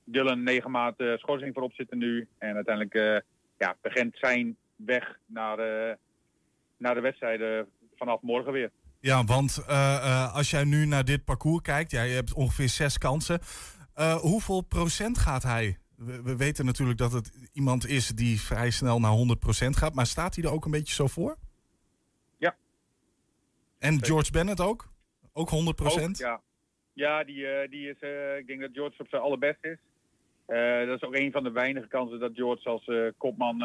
Dylan negen maanden schorsing voor op zitten nu. En uiteindelijk ja, begint zijn weg naar, naar de wedstrijden vanaf morgen weer. Ja, want als jij nu naar dit parcours kijkt, jij hebt ongeveer zes kansen. Hoeveel procent gaat hij? We, we weten natuurlijk dat het iemand is die vrij snel naar 100% gaat, maar staat hij er ook een beetje zo voor? Ja. En George Bennett ook? Ook 100%? Ook, ja, ja die, eh, die is, eh, ik denk dat George op zijn allerbest is. Eh, dat is ook een van de weinige kansen dat George als kopman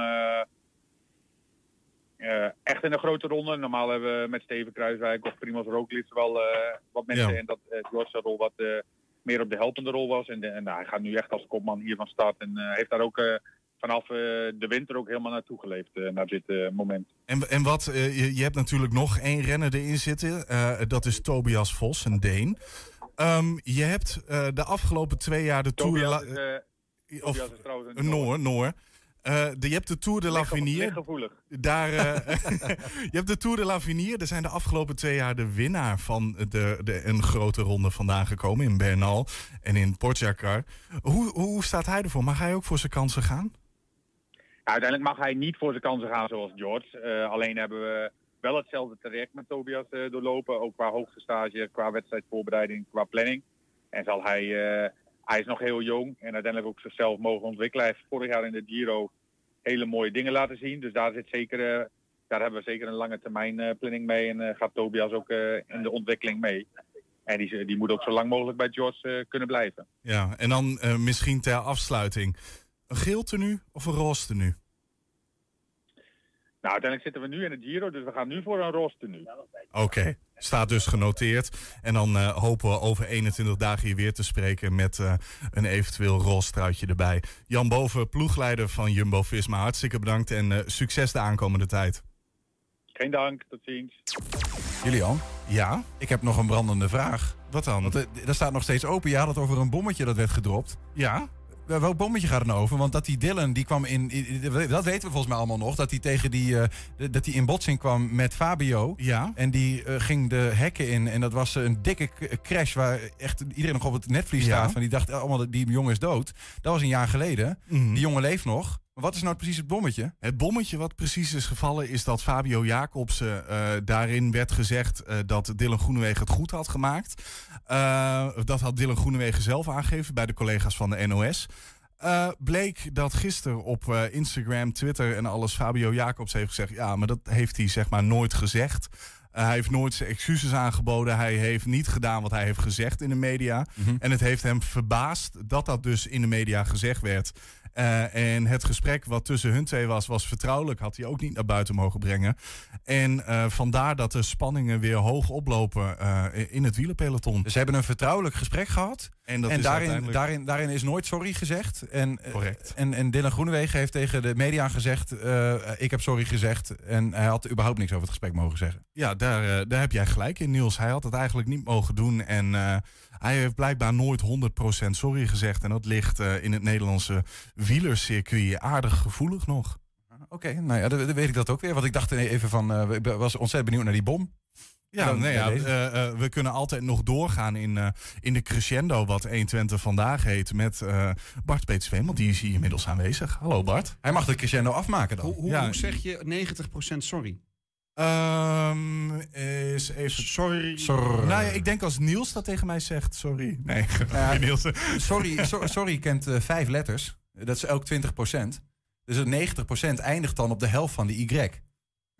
echt in een grote ronde. Normaal hebben we met Steven Kruiswijk of Primoz Roglic wel wat mensen. Ja. En dat George zijn rol wat meer op de helpende rol was. En, de- en nou, hij gaat nu echt als kopman hier van start. En eh, heeft daar ook eh, vanaf eh, de winter ook helemaal naartoe geleefd. eh, naar dit eh, moment. En, en wat, eh, je, je hebt natuurlijk nog één renner erin zitten. eh, dat is Tobias Vos, een Deen. Ehm, je hebt eh, de afgelopen twee jaar de Tour... Tobias is, eh, of- Tobias is trouwens een Noor, Noor. Eh, de, je hebt de Tour de l'Avenir. Daar, eh, je hebt de Tour de l'Avenir. Er zijn de afgelopen twee jaar de winnaar van de, de, een grote ronde vandaan gekomen. In Bernal en in Pogacar. Hoe, hoe staat hij ervoor? Mag hij ook voor zijn kansen gaan? Ja, uiteindelijk mag hij niet voor zijn kansen gaan zoals George. Eh, alleen hebben we wel hetzelfde traject met Tobias doorlopen. Ook qua hoogtestage, qua wedstrijdvoorbereiding, qua planning. En zal hij, hij is nog heel jong en uiteindelijk ook zichzelf mogen ontwikkelen. Hij heeft vorig jaar in de Giro hele mooie dingen laten zien. Dus daar, zit zeker, eh, daar hebben we zeker een lange termijn eh, planning mee. En eh, gaat Tobias ook in de ontwikkeling mee. En die, die moet ook zo lang mogelijk bij George kunnen blijven. Ja, en dan misschien ter afsluiting. Een geel tenue of een roze tenue? Nou, uiteindelijk zitten we nu in de Giro, dus we gaan nu voor een roze nu. Oké, staat dus genoteerd. En dan eh, hopen we over 21 dagen hier weer te spreken met eh, een eventueel roze truitje erbij. Jan Boven, ploegleider van Jumbo-Visma. Hartstikke bedankt en eh, succes de aankomende tijd. Geen dank, tot ziens. Julian? Ja? Ik heb nog een brandende vraag. Wat dan? Want er staat nog steeds open. Je had het over een bommetje dat werd gedropt. Ja? Wel- Welk bommetje gaat er nou over? Want dat die Dylan, die kwam in, Dat weten we volgens mij allemaal nog. Dat hij tegen die... eh, dat hij in botsing kwam met Fabio. Ja. En die eh, ging de hekken in. En dat was een dikke crash waar echt iedereen nog op het netvlies Ja. staat. Van die dacht allemaal, die jongen is dood. Dat was een jaar geleden. Mhm. Die jongen leeft nog. Maar wat is nou precies het bommetje? Het bommetje wat precies is gevallen is dat Fabio Jacobsen eh, daarin werd gezegd eh, dat Dylan Groenewegen het goed had gemaakt. Eh, dat had Dylan Groenewegen zelf aangegeven bij de collega's van de NOS. Bleek dat gisteren op Instagram, Twitter en alles Fabio Jacobs heeft gezegd... ja, maar dat heeft hij zeg maar nooit gezegd. Hij heeft nooit zijn excuses aangeboden. Hij heeft niet gedaan wat hij heeft gezegd in de media. En het heeft hem verbaasd dat dat dus in de media gezegd werd. Eh, en het gesprek wat tussen hun twee was, was vertrouwelijk. Had hij ook niet naar buiten mogen brengen. En eh, vandaar dat de spanningen weer hoog oplopen eh, in het wielerpeloton. Dus ze hebben een vertrouwelijk gesprek gehad. En, dat en is daarin, uiteindelijk... daarin, daarin is nooit sorry gezegd. En, Correct. En, en Dylan Groenewegen heeft tegen de media gezegd... ik heb sorry gezegd. En hij had überhaupt niks over het gesprek mogen zeggen. Ja, daar, daar heb jij gelijk in, Niels. Hij had het eigenlijk niet mogen doen. En hij heeft blijkbaar nooit 100% sorry gezegd. En dat ligt eh, in het Nederlandse wielercircuit aardig gevoelig nog. Oké, nou ja, dan, dan weet ik dat ook weer. Want ik dacht even van... eh, ik was ontzettend benieuwd naar die bom. Ja, Dan nee, ja eh, eh, we kunnen altijd nog doorgaan in, eh, in de crescendo, wat 120 vandaag heet, met eh, Bart Peetsveen, want die is hier inmiddels aanwezig. Hallo Bart. Hij mag de crescendo afmaken dan. Hoe, hoe, Ja. hoe zeg je 90% sorry? Ehm is even... Sorry. Sorry. Nou ja, ik denk als Niels dat tegen mij zegt, sorry. Nee, Niels. sorry, so- sorry kent eh, vijf letters. Dat is elk 20% Dus het 90% eindigt dan op de helft van de Y. Dat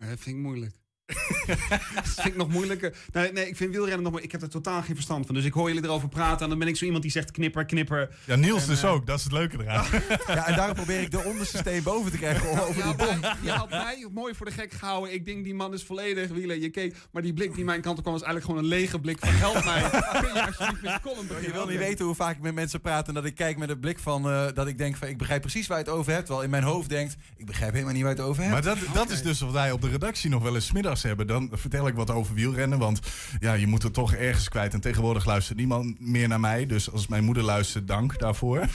vind ik moeilijk. Dat vind ik nog moeilijker. Nee, nee, ik vind wielrennen nog maar. Ik heb er totaal geen verstand van. Dus ik hoor jullie erover praten. En dan ben ik zo iemand die zegt knipper, knipper. Ja, Niels En, dus eh, ook. Dat is het leuke eraan. Ja, en daarom probeer ik de onderste steen boven te krijgen over Je die had, bom. mij, je had mij mooi voor de gek gehouden. Ik denk, die man is volledig wielen. Je keek, maar die blik die mijn kant op kwam, was eigenlijk gewoon een lege blik van help mij. Kun je alsjeblieft met column Je beginnen? wil niet weten hoe vaak ik met mensen praat en dat ik kijk met een blik van eh, dat ik denk van ik begrijp precies waar je het over hebt. Terwijl in mijn hoofd denkt, ik begrijp helemaal niet waar je het over hebt. Maar dat, dat is dus wat wij op de redactie nog wel eens 's hebben. Dan vertel ik wat over wielrennen. Want ja, je moet het toch ergens kwijt. En tegenwoordig luistert niemand meer naar mij. Dus als mijn moeder luistert, dank daarvoor.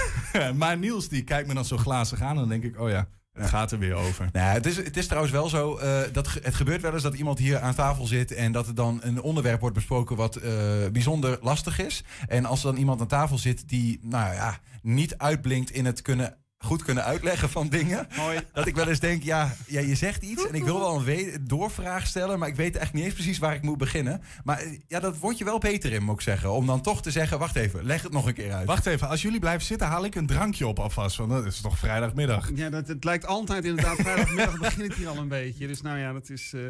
maar Niels die kijkt me dan zo glazig aan. Dan denk ik, oh ja, het gaat er weer over. Nou, het, is, het is trouwens wel zo, eh, dat het gebeurt wel eens dat iemand hier aan tafel zit en dat er dan een onderwerp wordt besproken wat eh, bijzonder lastig is. En als er dan iemand aan tafel zit die, nou ja, niet uitblinkt in het kunnen goed kunnen uitleggen van dingen. Dat ik wel eens denk, ja, ja, je zegt iets en ik wil wel een we- doorvraag stellen, maar ik weet echt niet eens precies waar ik moet beginnen. Maar eh, ja, dat word je wel beter in, moet ik zeggen. Om dan toch te zeggen, wacht even, leg het nog een keer uit. Wacht even, als jullie blijven zitten, haal ik een drankje op alvast. Want dat is toch vrijdagmiddag. Ja, dat, het lijkt altijd inderdaad. Vrijdagmiddag begint het hier al een beetje. Dus nou ja, dat is. eh,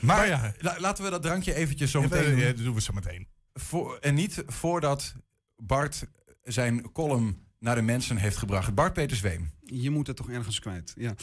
Maar ja. la- laten we dat drankje eventjes zo Ja, meteen ja, doen. dat doen we zo meteen. Voor, en niet voordat Bart zijn column naar de mensen heeft gebracht. Bart Peter Zweem. Je moet het toch ergens kwijt. Ja.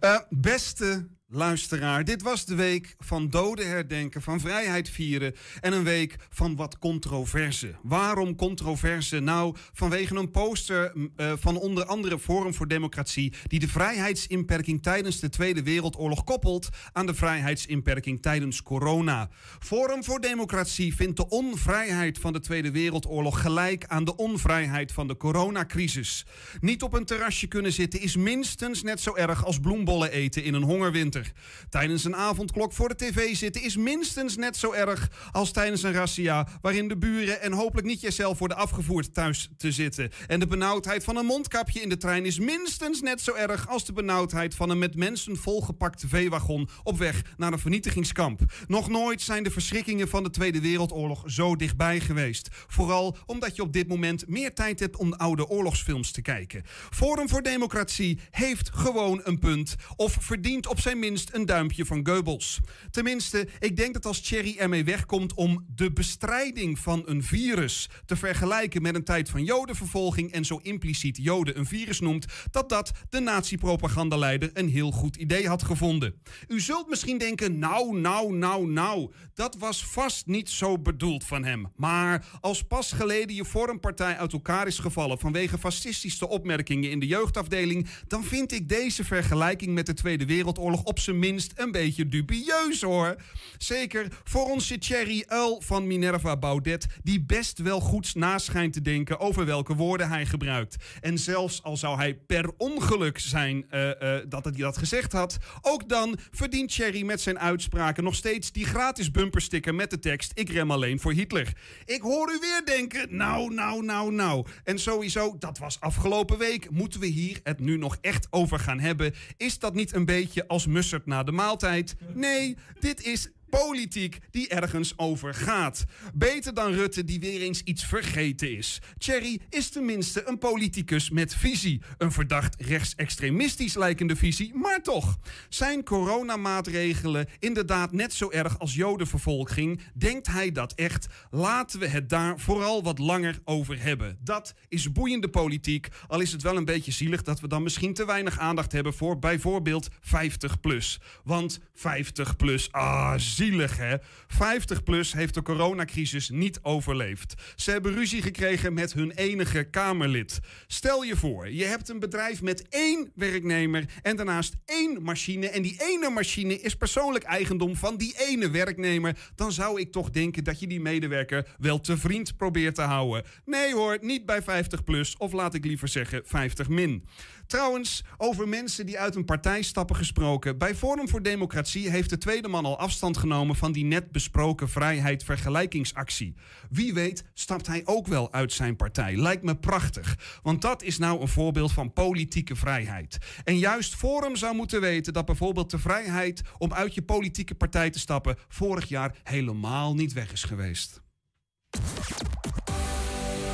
Eh, beste luisteraar, dit was de week van doden herdenken, van vrijheid vieren en een week van wat controverse. Waarom controverse? Nou, vanwege een poster eh, van onder andere Forum voor Democratie die de vrijheidsinperking tijdens de Tweede Wereldoorlog koppelt aan de vrijheidsinperking tijdens corona. Forum voor Democratie vindt de onvrijheid van de Tweede Wereldoorlog gelijk aan de onvrijheid van de coronacrisis. Niet op een terrasje kunnen zitten is minstens net zo erg als bloembollen eten in een hongerwinter. Tijdens een avondklok voor de tv zitten is minstens net zo erg als tijdens een razzia waarin de buren en hopelijk niet jezelf worden afgevoerd thuis te zitten. En de benauwdheid van een mondkapje in de trein is minstens net zo erg als de benauwdheid van een met mensen volgepakt veewagon op weg naar een vernietigingskamp. Nog nooit zijn de verschrikkingen van de Tweede Wereldoorlog zo dichtbij geweest. Vooral omdat je op dit moment meer tijd hebt om oude oorlogsfilms te kijken. Forum voor Democratie heeft gewoon een punt. Of verdient op zijn minst een duimpje van Goebbels. Tenminste, ik denk dat als Thierry ermee wegkomt om de bestrijding van een virus te vergelijken met een tijd van jodenvervolging en zo impliciet joden een virus noemt, dat dat de nazi-propagandaleider een heel goed idee had gevonden. U zult misschien denken, nou, nou, nou, nou, dat was vast niet zo bedoeld van hem. Maar als pas geleden je vormpartij uit elkaar is gevallen vanwege fascistische opmerkingen in de jeugdafdeling, dan vind ik deze vergelijking met de Tweede Wereldoorlog op zijn minst een beetje dubieus hoor. Zeker voor onze Thierry Uil van Minerva Baudet, die best wel goed naschijnt te denken over welke woorden hij gebruikt. En zelfs al zou hij per ongeluk zijn eh, eh, dat hij dat gezegd had, ook dan verdient Thierry met zijn uitspraken nog steeds die gratis bumpersticker met de tekst: Ik rem alleen voor Hitler. Ik hoor u weer denken: nou, nou, nou, nou. En sowieso, dat was afgelopen week. Moeten we hier nu nog echt over gaan hebben? Is dat niet een beetje als mustard na de maaltijd? Nee, dit is politiek die ergens over gaat. Beter dan Rutte die weer eens iets vergeten is. Thierry is tenminste een politicus met visie. Een verdacht rechtsextremistisch lijkende visie, maar toch. Zijn coronamaatregelen inderdaad net zo erg als jodenvervolging? Denkt hij dat echt? Laten we het daar vooral wat langer over hebben. Dat is boeiende politiek, al is het wel een beetje zielig dat we dan misschien te weinig aandacht hebben voor bijvoorbeeld 50 plus. Want 50 plus, ah, zielig hè. 50 plus heeft de coronacrisis niet overleefd. Ze hebben ruzie gekregen met hun enige Kamerlid. Stel je voor, je hebt een bedrijf met één werknemer en daarnaast één machine. En die ene machine is persoonlijk eigendom van die ene werknemer. Dan zou ik toch denken dat je die medewerker wel te vriend probeert te houden. Nee hoor, niet bij 50 plus, of laat ik liever zeggen 50 min. Trouwens, over mensen die uit een partij stappen gesproken. Bij Forum voor Democratie heeft de tweede man al afstand genomen van die net besproken vrijheid-vergelijkingsactie. Wie weet stapt hij ook wel uit zijn partij. Lijkt me prachtig. Want dat is nou een voorbeeld van politieke vrijheid. En juist Forum zou moeten weten dat bijvoorbeeld de vrijheid om uit je politieke partij te stappen vorig jaar helemaal niet weg is geweest.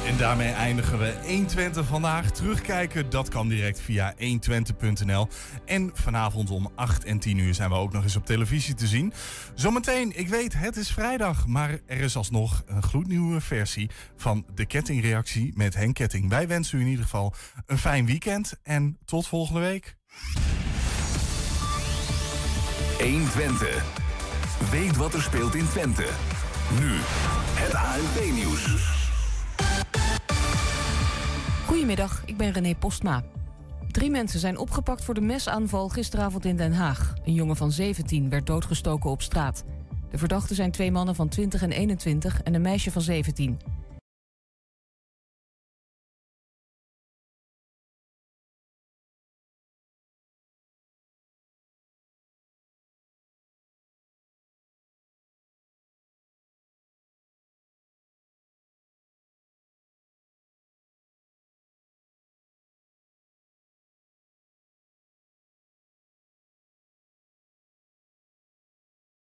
En daarmee eindigen we 120 vandaag. Terugkijken, dat kan direct via 120.nl. En vanavond om 8 en 10 uur zijn we ook nog eens op televisie te zien. Zometeen, ik weet, het is vrijdag, maar er is alsnog een gloednieuwe versie van de kettingreactie met Henk Ketting. Wij wensen u in ieder geval een fijn weekend en tot volgende week. 120. Weet wat er speelt in Twente. Nu, het ANP-nieuws. Goedemiddag, ik ben René Postma. Drie mensen zijn opgepakt voor de mesaanval gisteravond in Den Haag. Een jongen van 17 werd doodgestoken op straat. De verdachten zijn twee mannen van 20 en 21 en een meisje van 17.